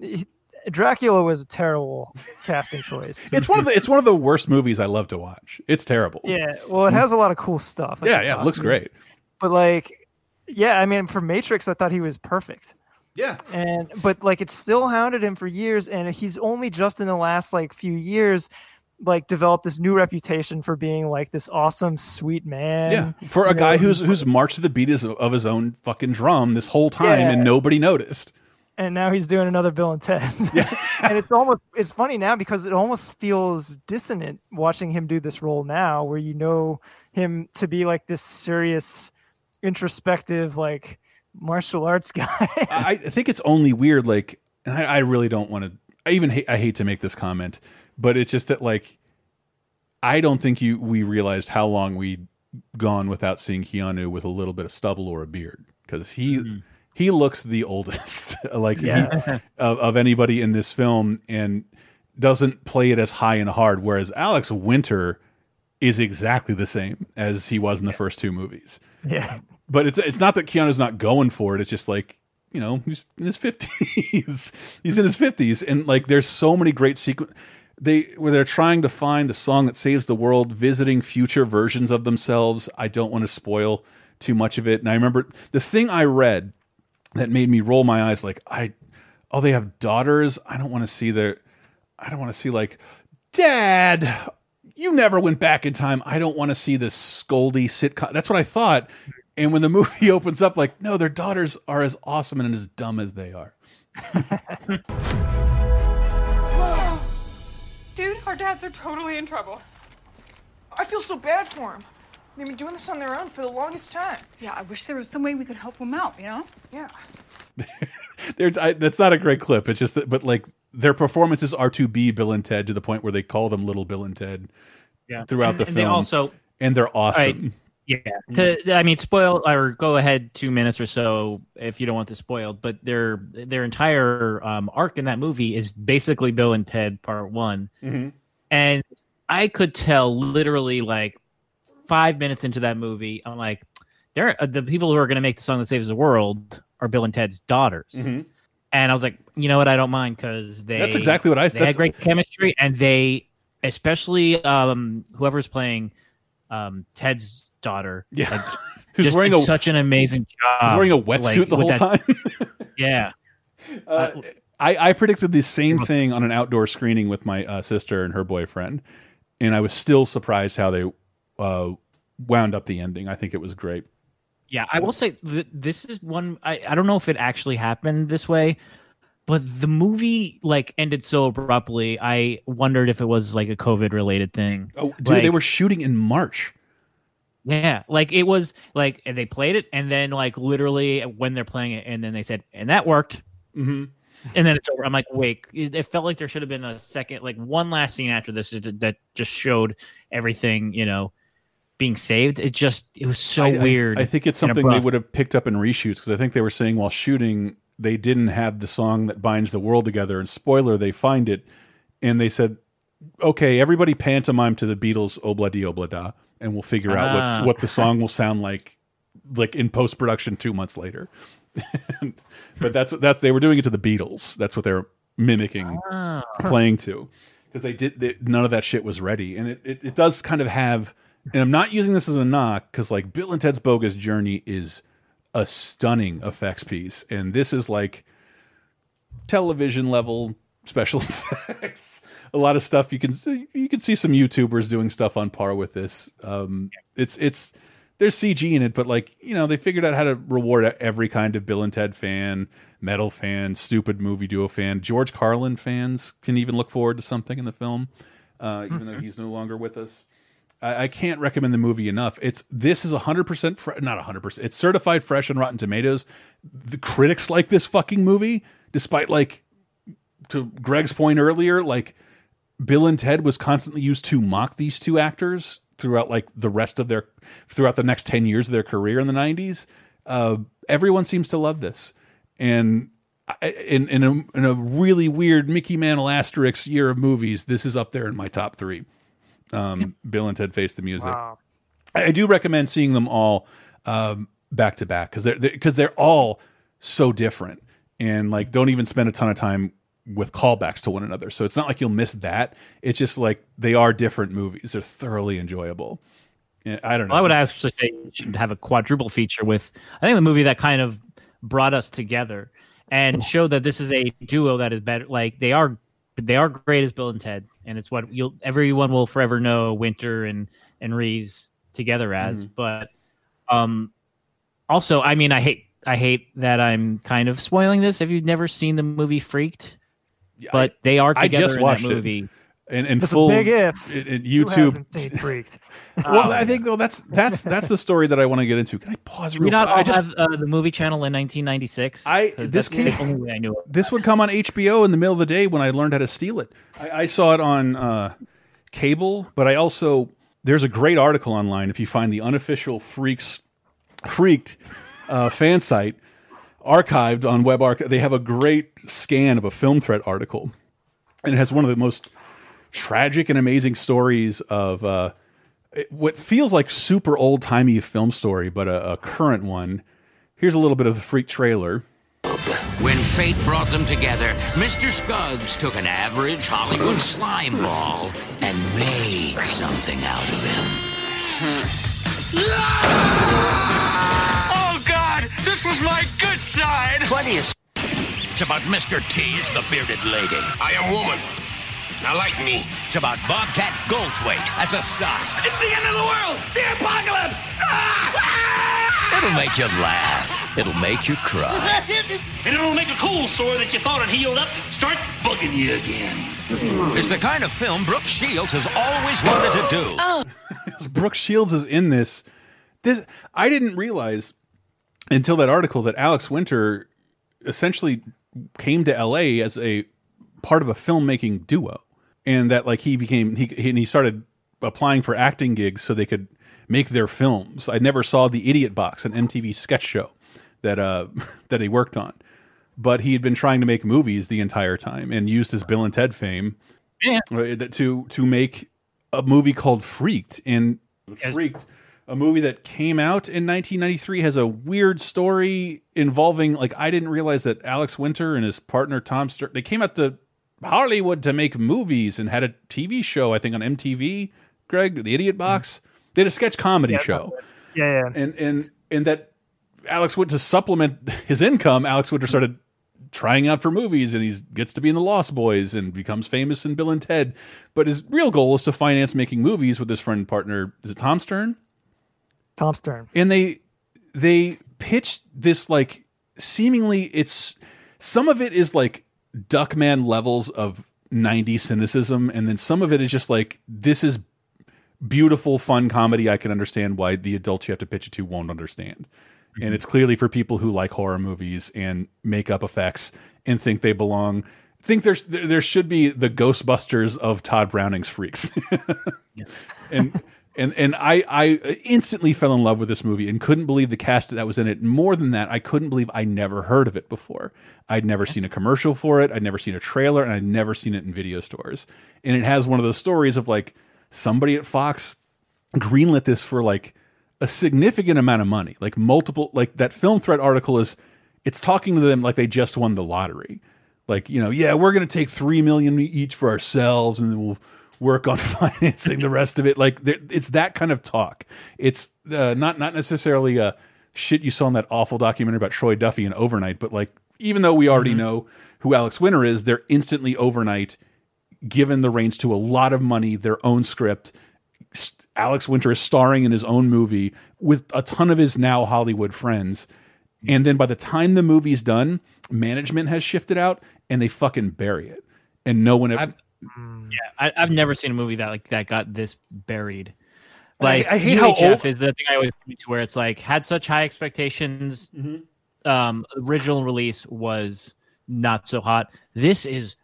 he- Dracula was a terrible casting choice. It's one of the it's one of the worst movies I love to watch. It's terrible. Yeah, well, it has a lot of cool stuff. like Yeah, yeah, it looks great. But like, yeah, I mean, for Matrix, I thought he was perfect. Yeah, and but like it still hounded him for years, and he's only just in the last like few years. Like developed this new reputation for being like this awesome, sweet man. Yeah, for a you know, guy who's who's marched to the beat of his own fucking drum this whole time Yeah. and nobody noticed. and now he's doing another Bill and Ted. and it's almost it's funny now because it almost feels dissonant watching him do this role now, where you know him to be like this serious, introspective, like martial arts guy. I, I think it's only weird, like, and I, I really don't want to. I even hate, I hate to make this comment, but it's just that like, I don't think you we realized how long we'd gone without seeing Keanu with a little bit of stubble or a beard because he mm-hmm. he looks the oldest, like he- of, of anybody in this film, and doesn't play it as high and hard. Whereas Alex Winter is exactly the same as he was in the first two movies. Yeah. But it's it's not that Keanu's not going for it. It's just like you know he's in his fifties. he's in his fifties, and like there's so many great sequence. They where they're trying to find the song that saves the world, visiting future versions of themselves. I don't want to spoil too much of it. And I remember the thing I read that made me roll my eyes. Like I, oh, they have daughters. I don't want to see their. I don't want to see like, Dad, you never went back in time. I don't want to see this scoldy sitcom. That's what I thought. And when the movie opens up, like, no, their daughters are as awesome and as dumb as they are. Dude, our dads are totally in trouble. I feel so bad for them. They've been doing this on their own for the longest time. Yeah, I wish there was some way we could help them out, you know? Yeah. They're, I, that's not a great clip. It's just that, but like their performances are to be Bill and Ted to the point where they call them Little Bill and Ted Yeah. throughout And- the and film. they also- and they're All right. Yeah. To, I mean, spoil or go ahead two minutes or so if you don't want this spoiled. But their their entire um, arc in that movie is basically Bill and Ted Part One, Mhm. and I could tell literally like five minutes into that movie, I'm like, they're uh, the people who are going to make the song that saves the world are Bill and Ted's daughters. Mhm. And I was like, you know what? I don't mind because they. That's exactly what I- They had great chemistry, and they, especially um, whoever's playing um, Ted's daughter, Yeah. like, Who's wearing a- such an amazing job. He's wearing a wetsuit like, the whole that- time. yeah. Uh, I, I predicted the same thing on an outdoor screening with my uh, sister and her boyfriend, and I was still surprised how they uh, wound up the ending. I think it was great. Yeah, I will say th- this is one. I, I don't know if it actually happened this way, but the movie like ended so abruptly. I wondered if it was like a COVID related thing. Oh, dude, they were shooting in March. Yeah, like it was like and they played it, and then like literally when they're playing it, and then they said, and that worked. Mm-hmm. And then it's over. I'm like, wait, it felt like there should have been a second, like one last scene after this that just showed everything, you know, being saved. It just, it was so I- I- weird. I, think it's something they would have picked up in reshoots because I think they were saying while shooting they didn't have the song that binds the world together. And spoiler, they find it, and they said, "Okay, everybody pantomime to the Beatles' Obla Di Obla Da, and we'll figure out Ah. what's what the song will sound like, like in post production two months later." but that's what that's they were doing it to the Beatles. That's what they're mimicking, Ah. playing to, because they did they, none of that shit was ready, and it, it it does kind of have. And I'm not using this as a knock because like Bill and Ted's Bogus Journey is a stunning effects piece, and this is like television level special effects. A lot of stuff you can see, you can see some YouTubers doing stuff on par with this. Um, it's it's there's CG in it, but like you know they figured out how to reward every kind of Bill and Ted fan, metal fan, stupid movie duo fan, George Carlin fans can even look forward to something in the film, uh, even though he's no longer with us. I, I can't recommend the movie enough. It's this is hundred percent not hundred percent. It's certified fresh on Rotten Tomatoes. The critics like this fucking movie, despite like to Greg's point earlier, like Bill and Ted was constantly used to mock these two actors throughout like the rest of their throughout the next 10 years of their career in the 90s. Uh, everyone seems to love this. And in in a, in a really weird Mickey Mantle Asterix year of movies, this is up there in my top three. Um, Bill and Ted Face the Music. Wow. I I do recommend seeing them all um, back to back because they're because they're all so different and like don't even spend a ton of time with callbacks to one another. So it's not like you'll miss that. It's just like they are different movies. They're thoroughly enjoyable. I don't know. Well, I would actually say you should have a quadruple feature with I think the movie that kind of brought us together and showed that this is a duo that is better. Like they are, they are great as Bill and Ted, and it's what you'll everyone will forever know Winter and and Reese together as. Mhm. But um, also, I mean, I hate I hate that I'm kind of spoiling this. If you've never seen the movie Freaked, but they are I just in watched that it. movie. in, in That's a full big if. in, in Who YouTube. hasn't Freaked? well, I think though that's that's that's the story that I want to get into. Can I pause Do we not all I just have uh, the movie channel in 1996? I 'Cause this came the only way I knew it. this would come on HBO in the middle of the day when I learned how to steal it. I, I saw it on uh, cable, but I also there's a great article online if you find the unofficial Freaks Freaked uh, fan site archived on WebArchive. They have a great scan of a film threat article, and it has one of the most tragic and amazing stories of uh, what feels like super old timey film story, but a, a current one. Here's a little bit of the Freak trailer. When fate brought them together, Mr. Skuggs took an average Hollywood slime ball and made something out of him. Oh, God! This was my good side! Plenty of. It's about Mr. Tease, the bearded lady. I am woman. Now like me. It's about Bobcat Goldthwait as a sock. It's the end of the world! The apocalypse! Ah! It'll make you laugh. It'll make you cry. and it'll make a cold sore that you thought had healed up start bugging you again. It's the kind of film Brooke Shields has always wanted to do. Oh. Brooke Shields is in this. This I didn't realize until that article that Alex Winter essentially came to L.A. as a part of a filmmaking duo, and that like he became he he- and he started applying for acting gigs so they could make their films. I never saw the Idiot Box, an MTV sketch show that uh that he worked on, but he had been trying to make movies the entire time and used his Bill and Ted fame Yeah. uh, to to make a movie called Freaked and Freaked a movie that came out in 1993 has a weird story involving like I didn't realize that Alex Winter and his partner Tom Stur they came out to Hollywood to make movies and had a TV show I think on MTV Greg the Idiot mm-hmm. Box they had a sketch comedy Yeah, show Yeah, yeah. and and and that Alex went to supplement his income. Alex Winter started trying out for movies, and he gets to be in the Lost Boys and becomes famous in Bill and Ted. But his real goal is to finance making movies with his friend and partner. Is it Tom Stern? Tom Stern. and they they pitched this like seemingly it's some of it is like duckman levels of 90 cynicism and then some of it is just like this is beautiful fun comedy. I can understand why the adults you have to pitch it to won't understand. And it's clearly for people who like horror movies and makeup effects and think they belong think there's there there should be the ghostbusters of todd browning's freaks. And and and I I instantly fell in love with this movie and couldn't believe the cast that was in it. More than that, I couldn't believe I never heard of it before. I'd never seen a commercial for it. I'd never seen a trailer, and I'd never seen it in video stores. And it has one of those stories of like somebody at Fox greenlit this for like a significant amount of money, like multiple, like that film threat article is, it's talking to them like they just won the lottery. Like, you know, yeah, we're going to take 3 million each for ourselves and then we'll work on financing the rest of it. Like it's that kind of talk. It's uh, not, not necessarily a shit you saw in that awful documentary about Troy Duffy and overnight, but like, even though we already mm-hmm. know who Alex Winter is, they're instantly overnight given the reins to a lot of money, their own script. Alex Winter is starring in his own movie with a ton of his now Hollywood friends. Mm-hmm. And then by the time the movie's done, management has shifted out and they fucking bury it. And no one ever. Yeah, I, I've never seen a movie that like that got this buried. And I- Like I hate how UHF old- is the thing I always point to where it's like had such high expectations. Mm-hmm. Um, original release was not so hot. This is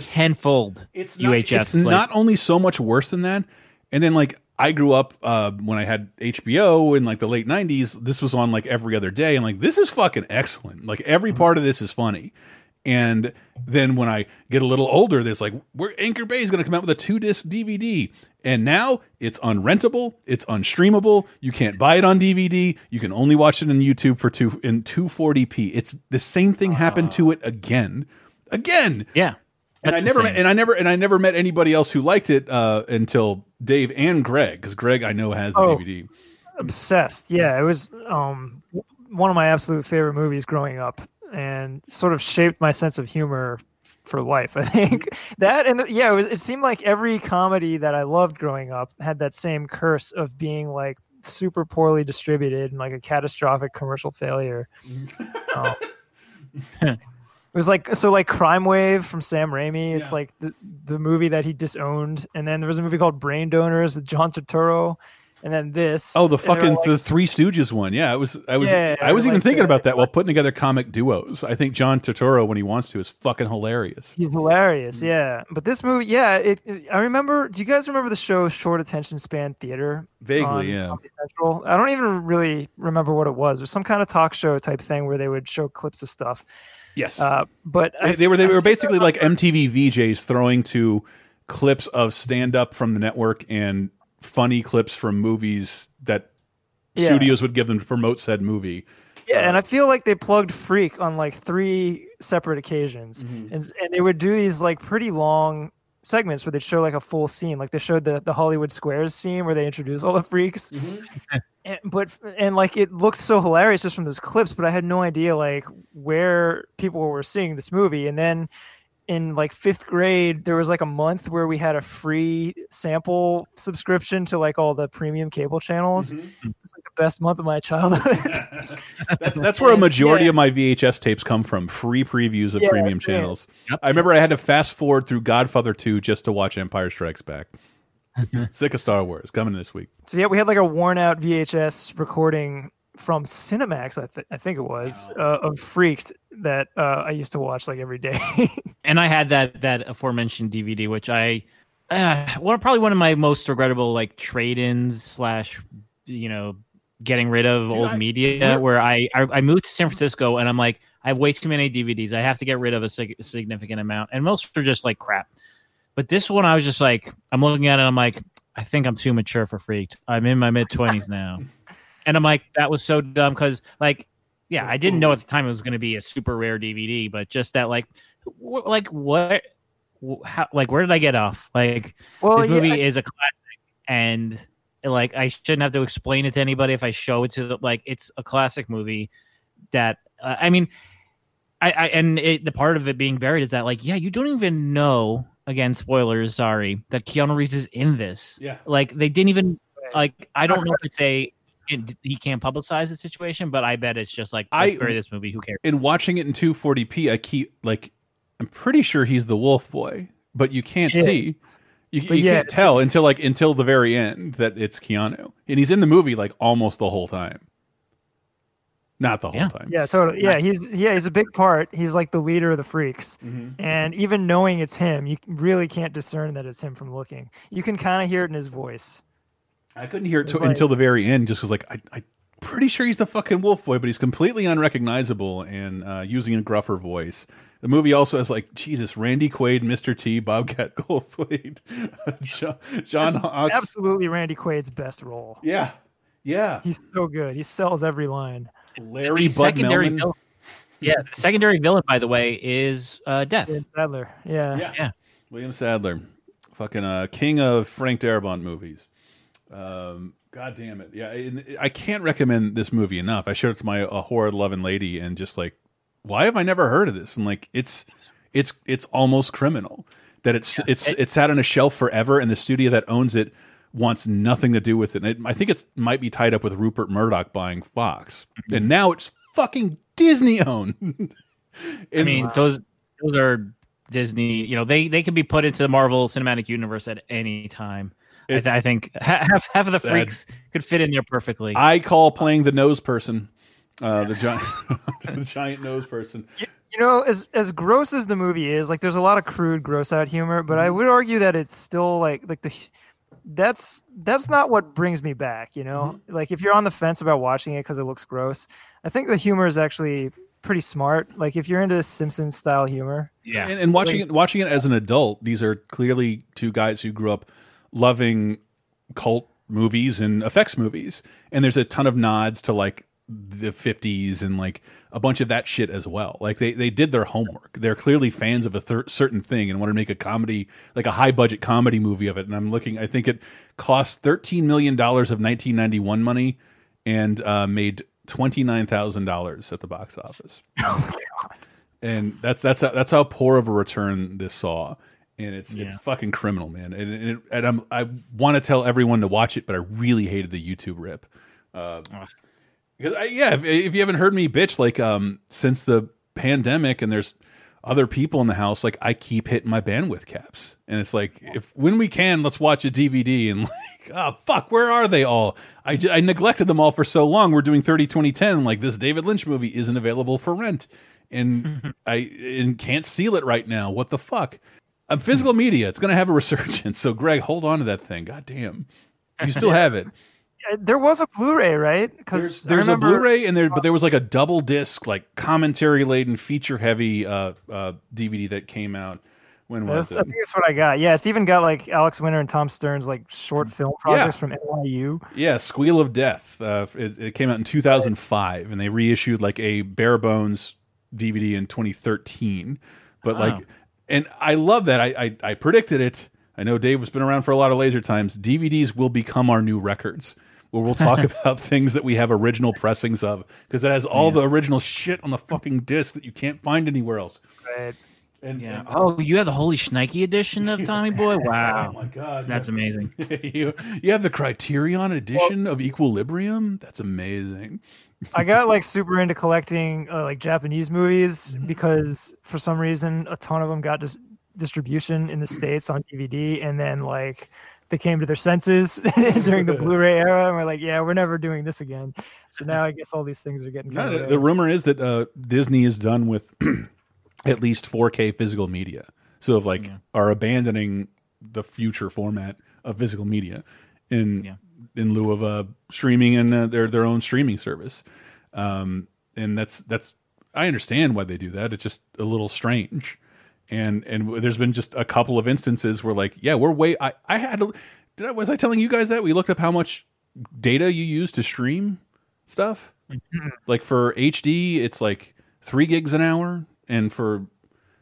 tenfold It's not, UHF. It's not only so much worse than that. And then like I grew up uh, when I had HBO in like the late '90s. This was on like every other day, and like this is fucking excellent. Like every part of this is funny. And then when I get a little older, there's like, we're Anchor Bay is going to come out with a two disc DVD, and now it's unrentable, it's unstreamable. You can't buy it on DVD. You can only watch it on YouTube for two in 240p. It's the same thing happened to it again, again. Yeah. And I never met, and I never and I never met anybody else who liked it uh, until Dave and Greg, because Greg I know has the Oh. DVD. obsessed. Yeah, it was um one of my absolute favorite movies growing up, and sort of shaped my sense of humor for life. I think that and the, yeah, it, was, it seemed like every comedy that I loved growing up had that same curse of being like super poorly distributed and like a catastrophic commercial failure. Um, it was like so like Crime Wave from Sam Raimi. It's like the the movie that he disowned, and then there was a movie called Brain Donors with John Turturro, and then this. Oh, the and they were fucking like- the Three Stooges one. Yeah, I was I was Yeah, I was even like thinking that. about that while putting together comic duos. I think John Turturro when he wants to is fucking hilarious. He's hilarious, Mm. yeah. But this movie, yeah, it, it- I remember. Do you guys remember the show Short Attention Span Theater? Vaguely, on yeah. Central? I don't even really remember what it was. It was some kind of talk show type thing where they would show clips of stuff. Yes. Uh, but They, I- they were they I were basically like MTV VJs throwing to clips of stand up from the network and funny clips from movies that Yeah. studios would give them to promote said movie. Yeah, and I feel like they plugged Freak on like three separate occasions, Mm-hmm. and and they would do these like pretty long segments where they'd show like a full scene, like they showed the the Hollywood Squares scene where they introduce all the freaks. Mm-hmm. and, but and like it looked so hilarious just from those clips, but I had no idea like where people were seeing this movie, and then. In like fifth grade, there was like a month where we had a free sample subscription to like all the premium cable channels. Mm-hmm. It was like the best month of my childhood. That's, that's where a majority Yeah. of my VHS tapes come from. Free previews of Yeah, premium that's it. channels. I remember I had to fast forward through Godfather 2 just to watch Empire Strikes Back. Sick of Star Wars coming this week. So yeah, we had like a worn out VHS recording from Cinemax, I, th- I think it was, uh, of Freaked that uh, I used to watch like every day. and I had that that aforementioned DVD, which I, uh, one probably one of my most regrettable like trade-ins slash, you know, getting rid of old I- media. Where I, I I moved to San Francisco and I'm like, I have way too many DVDs. I have to get rid of a sig- significant amount, and most are just like crap. But this one, I was just like, I'm looking at it, I'm like, I think I'm too mature for Freaked. I'm in my mid twenties now, and I'm like, that was so dumb because like yeah, I didn't know at the time it was going to be a super rare DVD, but just that, like, wh- like what, wh- how, like, where did I get off? Like, Well, this movie yeah. is a classic, and like, I shouldn't have to explain it to anybody if I show it to the, like, it's a classic movie that, uh, I mean, I, I and it, the part of it being buried is that, like, yeah, you don't even know. Again, spoilers. Sorry, that Keanu Reeves is in this. Yeah. like they didn't even like. I don't know if it's a it, he can't publicize the situation, but I bet it's just like I- let's bury this movie. Who cares? in watching it in 240p, I keep like I'm pretty sure he's the Wolf Boy, but you can't Yeah. see. You, you yeah. can't tell until like until the very end that it's Keanu, and he's in the movie like almost the whole time. Not the whole time. Yeah, totally. Yeah, he's yeah, he's a big part. He's like the leader of the freaks. Mm-hmm. And even knowing it's him, you really can't discern that it's him from looking. You can kind of hear it in his voice. I couldn't hear it It's to, like- until the very end, just because like I, I'm pretty sure he's the fucking Wolf Boy, but he's completely unrecognizable and uh, using a gruffer voice. The movie also has like Jesus, Randy Quaid, Mr. T, Bobcat Goldthwait, John, John Hawkes. absolutely Randy Quaid's best role. Yeah, yeah. He's so good. He sells every line. Larry The Bud secondary Melman. villain, yeah, the secondary villain, by the way, is uh, Death. Dan Sadler. Yeah. Yeah. Yeah. William Sadler, fucking uh, king of Frank Darabont movies. Um, God damn it! Yeah, and I can't recommend this movie enough. I showed it to my a horror loving lady, and just like, why have I never heard of this? And like, it's it's it's almost criminal that it's it's It- it's sat on a shelf forever, and the studio that owns it wants nothing to do with it. And it I think it's might be tied up with Rupert Murdoch buying Fox, Mm-hmm. and now it's fucking Disney owned. I mean, those those are Disney. You know, they they can be put into the Marvel Cinematic Universe at any time. I, I think half half of the freaks could fit in there perfectly. I call playing the nose person, uh, the giant, the giant nose person. You know, as as gross as the movie is, like there's a lot of crude, gross out humor, but Mm-hmm. I would argue that it's still like like the that's that's not what brings me back. You know, Mm-hmm. like if you're on the fence about watching it because it looks gross, I think the humor is actually pretty smart. Like if you're into Simpsons style humor, yeah, and, and watching Like- it, watching it as an adult, these are clearly two guys who grew up loving cult movies and effects movies, and there's a ton of nods to like the 50s and like a bunch of that shit as well. Like they they did their homework. They're clearly fans of a certain thing and want to make a comedy, like a high budget comedy movie of it. And I'm looking, I think it cost 13 million dollars of 1991 money and uh, made twenty nine thousand dollars at the box office and that's that's how, that's how poor of a return this saw, and it's it's fucking criminal, man. And and, it, and I'm, I want to tell everyone to watch it, but I really hated the YouTube rip. Uh, because I, yeah, if, if you haven't heard me bitch, like um, since the pandemic, and there's other people in the house, like I keep hitting my bandwidth caps, and it's like if when we can, let's watch a DVD, and like oh fuck, where are they all? I I neglected them all for so long. We're doing 30 20 10, like this David Lynch movie isn't available for rent, and I and can't steal it right now. What the fuck? I'm physical media. It's gonna have a resurgence. So Greg, hold on to that thing. God damn, you still have it. Uh, there was a Blu-ray, right? There's, Because there's a Blu-ray and there, but there was like a double disc, like commentary laden, feature heavy uh, uh, DVD that came out. When was That's, it? I think that's what I got. Yeah, it's even got like Alex Winter and Tom Stern's like short film projects from NYU. Yeah, Squeal of Death. Uh, it, it came out in 2005, and they reissued like a bare bones DVD in 2013. But Wow. like, and I love that. I, I I predicted it. I know Dave has been around for a lot of laser times. DVDs will become our new records, where we'll talk about things that we have original pressings of, because it has all the original shit on the fucking disc that you can't find anywhere else. Right. And, Yeah. and- Oh, you have the Holy Schneike edition of Tommy Boy? Wow. Oh my god, That's amazing. you you have the Criterion edition of Equilibrium. That's amazing. I got like super into collecting uh, like Japanese movies Mm-hmm. because for some reason a ton of them got dis- distribution in the states on DVD, and then like they came to their senses during the Blu-ray era, and we're like, yeah, we're never doing this again. So now I guess all these things are getting. No, the, the rumor is that uh, Disney is done with at least 4K physical media. So, of like, are abandoning the future format of physical media in in lieu of uh, streaming and uh, their their own streaming service. Um, and that's that's I understand why they do that. It's just a little strange. And and there's been just a couple of instances where like, yeah, we're way. I I had did I was I telling you guys that we looked up how much data you use to stream stuff. Like for HD, it's like three gigs an hour, and for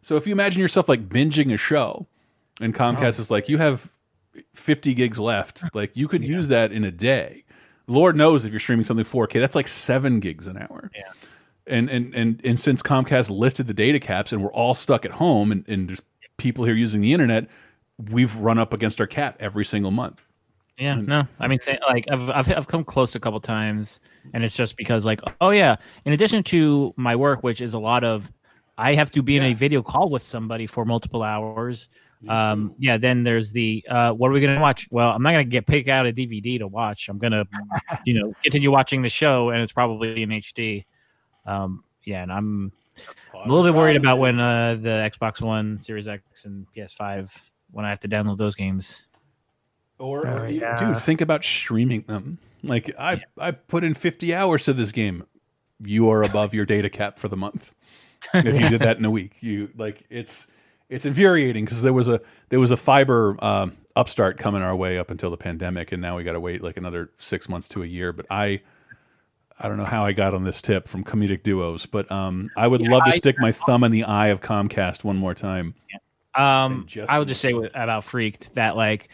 so if you imagine yourself like binging a show, and Comcast is like, you have 50 gigs left, like you could use that in a day. Lord knows if you're streaming something 4K, that's like seven gigs an hour. Yeah. And and and and since Comcast lifted the data caps and we're all stuck at home and, and there's people here using the internet, we've run up against our cap every single month. Yeah, no, I mean, say, like I've, I've I've come close a couple times, and it's just because like, oh yeah, in addition to my work, which is a lot of, I have to be in a video call with somebody for multiple hours. Um, yeah, then there's the uh, what are we gonna watch? Well, I'm not gonna get pick out a DVD to watch. I'm gonna, you know, continue watching the show, and it's probably in HD. Um, yeah, and I'm a little bit worried about when uh, the Xbox One, Series X, and PS5 when I have to download those games. Or, Oh, or you- dude, think about streaming them. Like I, I put in 50 hours to this game. You are above your data cap for the month. If you did that in a week, you like it's it's infuriating because there was a there was a fiber um, upstart coming our way up until the pandemic, and now we got to wait like another six months to a year. But I. I don't know how I got on this tip from comedic duos, but um, I would Yeah, love to I- stick my thumb in the eye of Comcast one more time. Um, I would just say about Freaked that like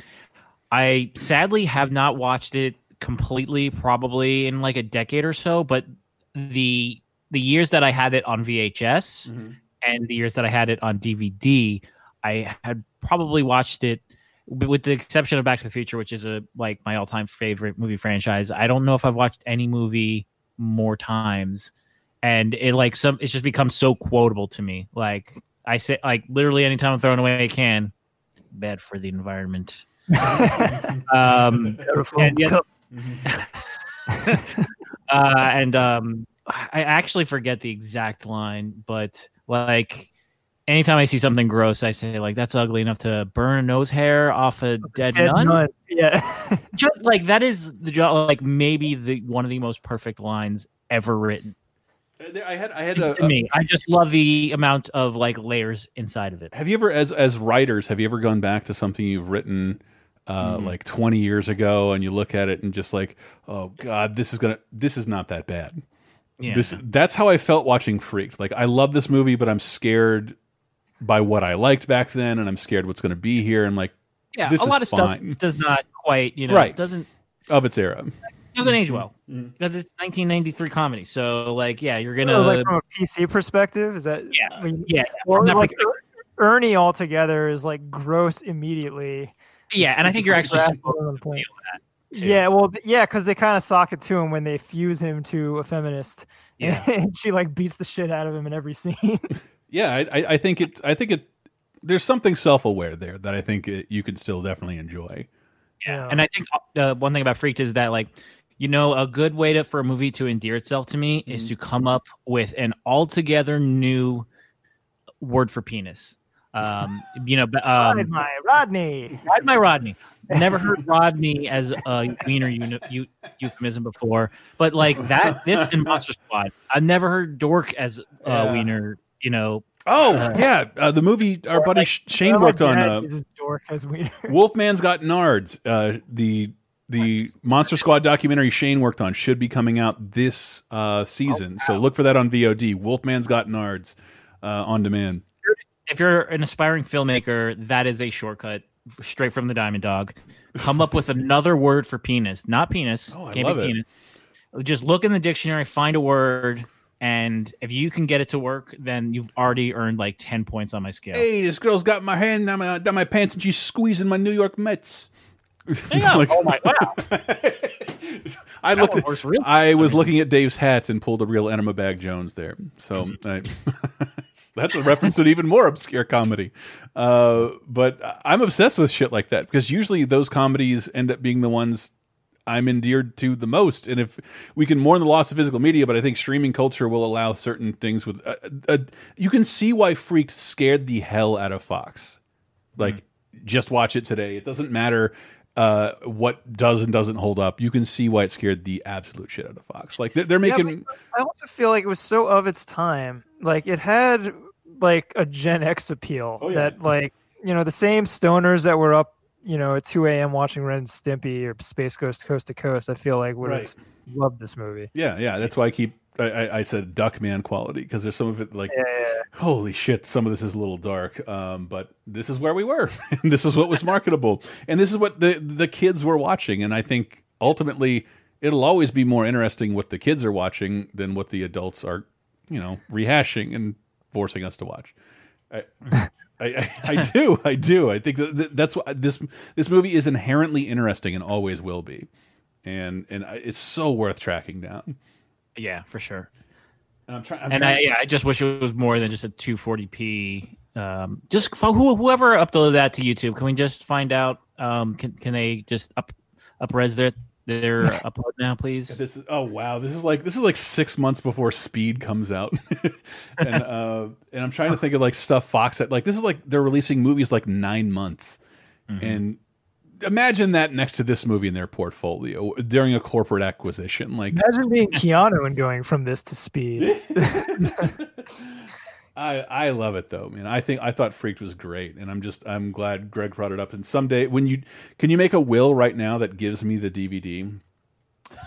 I sadly have not watched it completely, probably in like a decade or so. But the the years that I had it on VHS and the years that I had it on DVD, I had probably watched it with the exception of Back to the Future, which is a like my all time favorite movie franchise. I don't know if I've watched any movie more times, and it like some it's just become so quotable to me. Like I say, like literally anytime I'm throwing away a can, bad for the environment. um, and, yet- uh, and um, I actually forget the exact line, but like anytime I see something gross, I say like that's ugly enough to burn a nose hair off a dead, Dead nun. nun, Yeah. Just, like that is the job. Like maybe the one of the most perfect lines ever written. I had I had to a- me. I just love the amount of like layers inside of it. Have you ever, as as writers, have you ever gone back to something you've written uh, Mhm. like 20 years ago, and you look at it and just like, oh god, this is gonna, this is not that bad. Yeah. This that's how I felt watching Freaked. Like I love this movie, but I'm scared by what I liked back then, and I'm scared what's going to be here. I'm like, Yeah, this a lot is of fine. stuff does not quite, you know, right doesn't of its era. doesn't age well Mm-hmm. because it's 1993 comedy. So like, yeah, you're Oh, gonna like from a PC perspective, is that yeah, when- yeah. Well, like perspective. Er- Ernie altogether is like gross immediately. Yeah, and I think you're actually supposed to feel that. Too. Yeah, well, yeah, because they kind of sock it to him when they fuse him to a feminist. Yeah. and she like beats the shit out of him in every scene. Yeah, I, I I think it. I think it. There's something self aware there that I think it, you can still definitely enjoy. Yeah, and I think uh, one thing about Freaked is that like, you know, a good way to for a movie to endear itself to me is Mm-hmm. to come up with an altogether new word for penis. Um, you know, but, um, Ride my Rodney. Ride my Rodney. Never heard Rodney as a wiener uni- eu- euphemism before, but like that, this in Monster Squad, I've never heard dork as a Yeah. wiener. You know. Oh uh, yeah, uh, the movie our buddy Sh- Shane worked on. Uh, This dork as we. Wolfman's Got Nards. Uh, the the Monster Squad documentary Shane worked on should be coming out this uh, season. So look for that on VOD. Wolfman's Got Nards uh, on demand. If you're an aspiring filmmaker, that is a shortcut straight from the Diamond Dog. Come up with another word for penis, not penis. Oh, I can't love be it. penis. Just look in the dictionary, find a word, and if you can get it to work, then you've already earned like ten points on my scale. Hey, this girl's got my hand down my, down my pants and she's squeezing my New York Mets. Go. oh my wow! I That looked. At, works real I was looking at Dave's hat and pulled a real Enema Bag Jones there. So Mm-hmm. I, That's a reference to an even more obscure comedy. Uh, but I'm obsessed with shit like that because usually those comedies end up being the ones I'm endeared to the most. And if we can mourn the loss of physical media, but I think streaming culture will allow certain things with. Uh, uh, you can see why Freaks scared the hell out of Fox. Like, just watch it today. It doesn't matter uh, what does and doesn't hold up. You can see why it scared the absolute shit out of Fox. Like, they're, they're making. but I also feel like it was so of its time. Like it had like a Gen X appeal Oh, that like you know the same stoners that were up you know at 2 a.m. watching Ren and Stimpy or Space Ghost Coast to Coast. I feel like would have loved this movie. Yeah, yeah. That's why I keep. I, I, I said Duckman quality because there's some of it like, Yeah, holy shit, some of this is a little dark. Um, but this is where we were. and this is what was marketable, and this is what the the kids were watching. And I think ultimately, it'll always be more interesting what the kids are watching than what the adults are, you know, rehashing and forcing us to watch. I, I, I, I do, I do. I think that that- that's what this this movie is inherently interesting and always will be, and and I- it's so worth tracking down. Yeah, for sure. And I'm and trying- I, yeah, I just wish it was more than just a 240p. Um, just who, whoever uploaded that to YouTube, can we just find out? Um, can can they just up up res their their upload now, please? This is oh wow, this is like this is like six months before Speed comes out, and uh, and I'm trying to think of like stuff Fox at like this is like they're releasing movies like nine months, Mm-hmm. and imagine that next to this movie in their portfolio during a corporate acquisition. Like Imagine being Keanu and going from this to Speed. I I love it though, man. I think I thought Freaked was great, and I'm just I'm glad Greg brought it up. And someday when you can you make a will right now that gives me the DVD?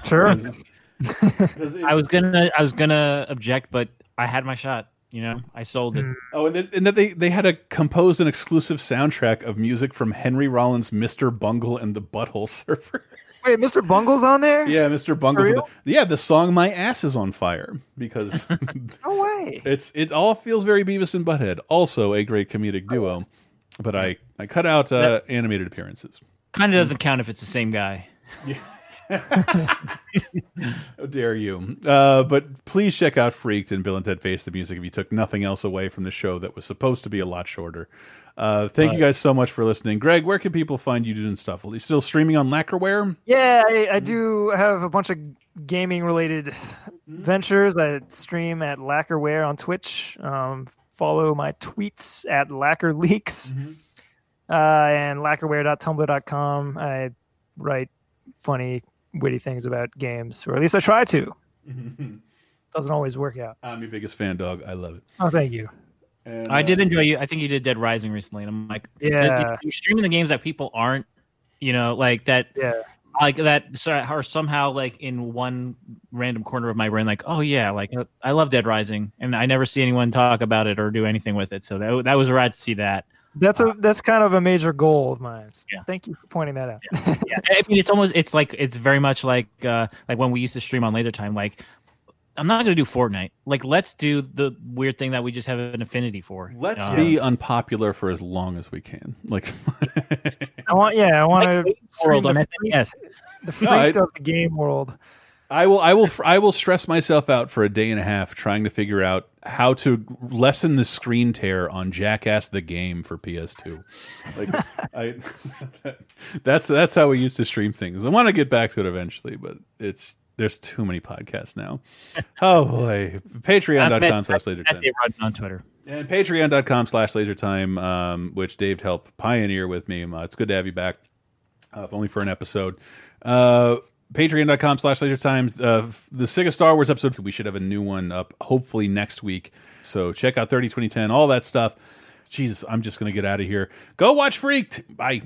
Sure. I was gonna I was gonna object, but I had my shot. You know, I sold it. Oh, and, then, and that they they had a composed an exclusive soundtrack of music from Henry Rollins' "Mr. Bungle and the Butthole Surfer." Wait, Mr. Bungle's on there? yeah, Mr. Bungle's. For in the, yeah, the song "My Ass Is on Fire" because No way. it's it all feels very Beavis and Butthead. Also a great comedic duo, but I I cut out uh, animated appearances. Kind of doesn't count if it's the same guy. How dare you? Uh, but please check out Freaked and Bill and Ted Face the Music if you took nothing else away from the show that was supposed to be a lot shorter. Uh, thank you guys so much for listening. Greg, where can people find you doing stuff? Are you still streaming on Lacquerware? Yeah, I, I do have a bunch of gaming related ventures. I stream at Lacquerware on Twitch. Um, follow my tweets at Lacquer Leaks uh, and lacquerware.tumblr.com. I write funny, witty things about games, or at least I try to. Doesn't always work out. I'm your biggest fan, dog. I love it. Oh, thank you. And, I uh, did enjoy you. I think you did Dead Rising recently, and I'm like, Yeah. you're streaming the games that people aren't, you know, like that, Yeah. like that, so- are somehow like in one random corner of my brain, like, oh yeah, like I love Dead Rising, and I never see anyone talk about it or do anything with it. So that that was rad to see that. That's a that's kind of a major goal of mine. Yeah. Thank you for pointing that out. yeah, I mean, it's almost it's like it's very much like uh like when we used to stream on Laser Time. Like, I'm not gonna do Fortnite. Like, let's do the weird thing that we just have an affinity for. Let's Um, be unpopular for as long as we can. Like, I want yeah, I want to World on the, SNES. the freak No, I- of the game world. I will, I will, I will stress myself out for a day and a half trying to figure out how to lessen the screen tear on Jackass the game for PS2. Like, I, that's that's how we used to stream things. I want to get back to it eventually, but it's there's too many podcasts now. Oh boy, Patreon.com slash laser Rudden on Twitter. and patreon.com slash laser time, um, which Dave helped pioneer with me. Uh, it's good to have you back, uh, if only for an episode. Uh, patreon.com slash laser time. Uh, the Sega Star Wars episode, we should have a new one up hopefully next week. So check out 30 2010, all that stuff. Jesus, I'm just to get out of here. Go watch Freaked. Bye.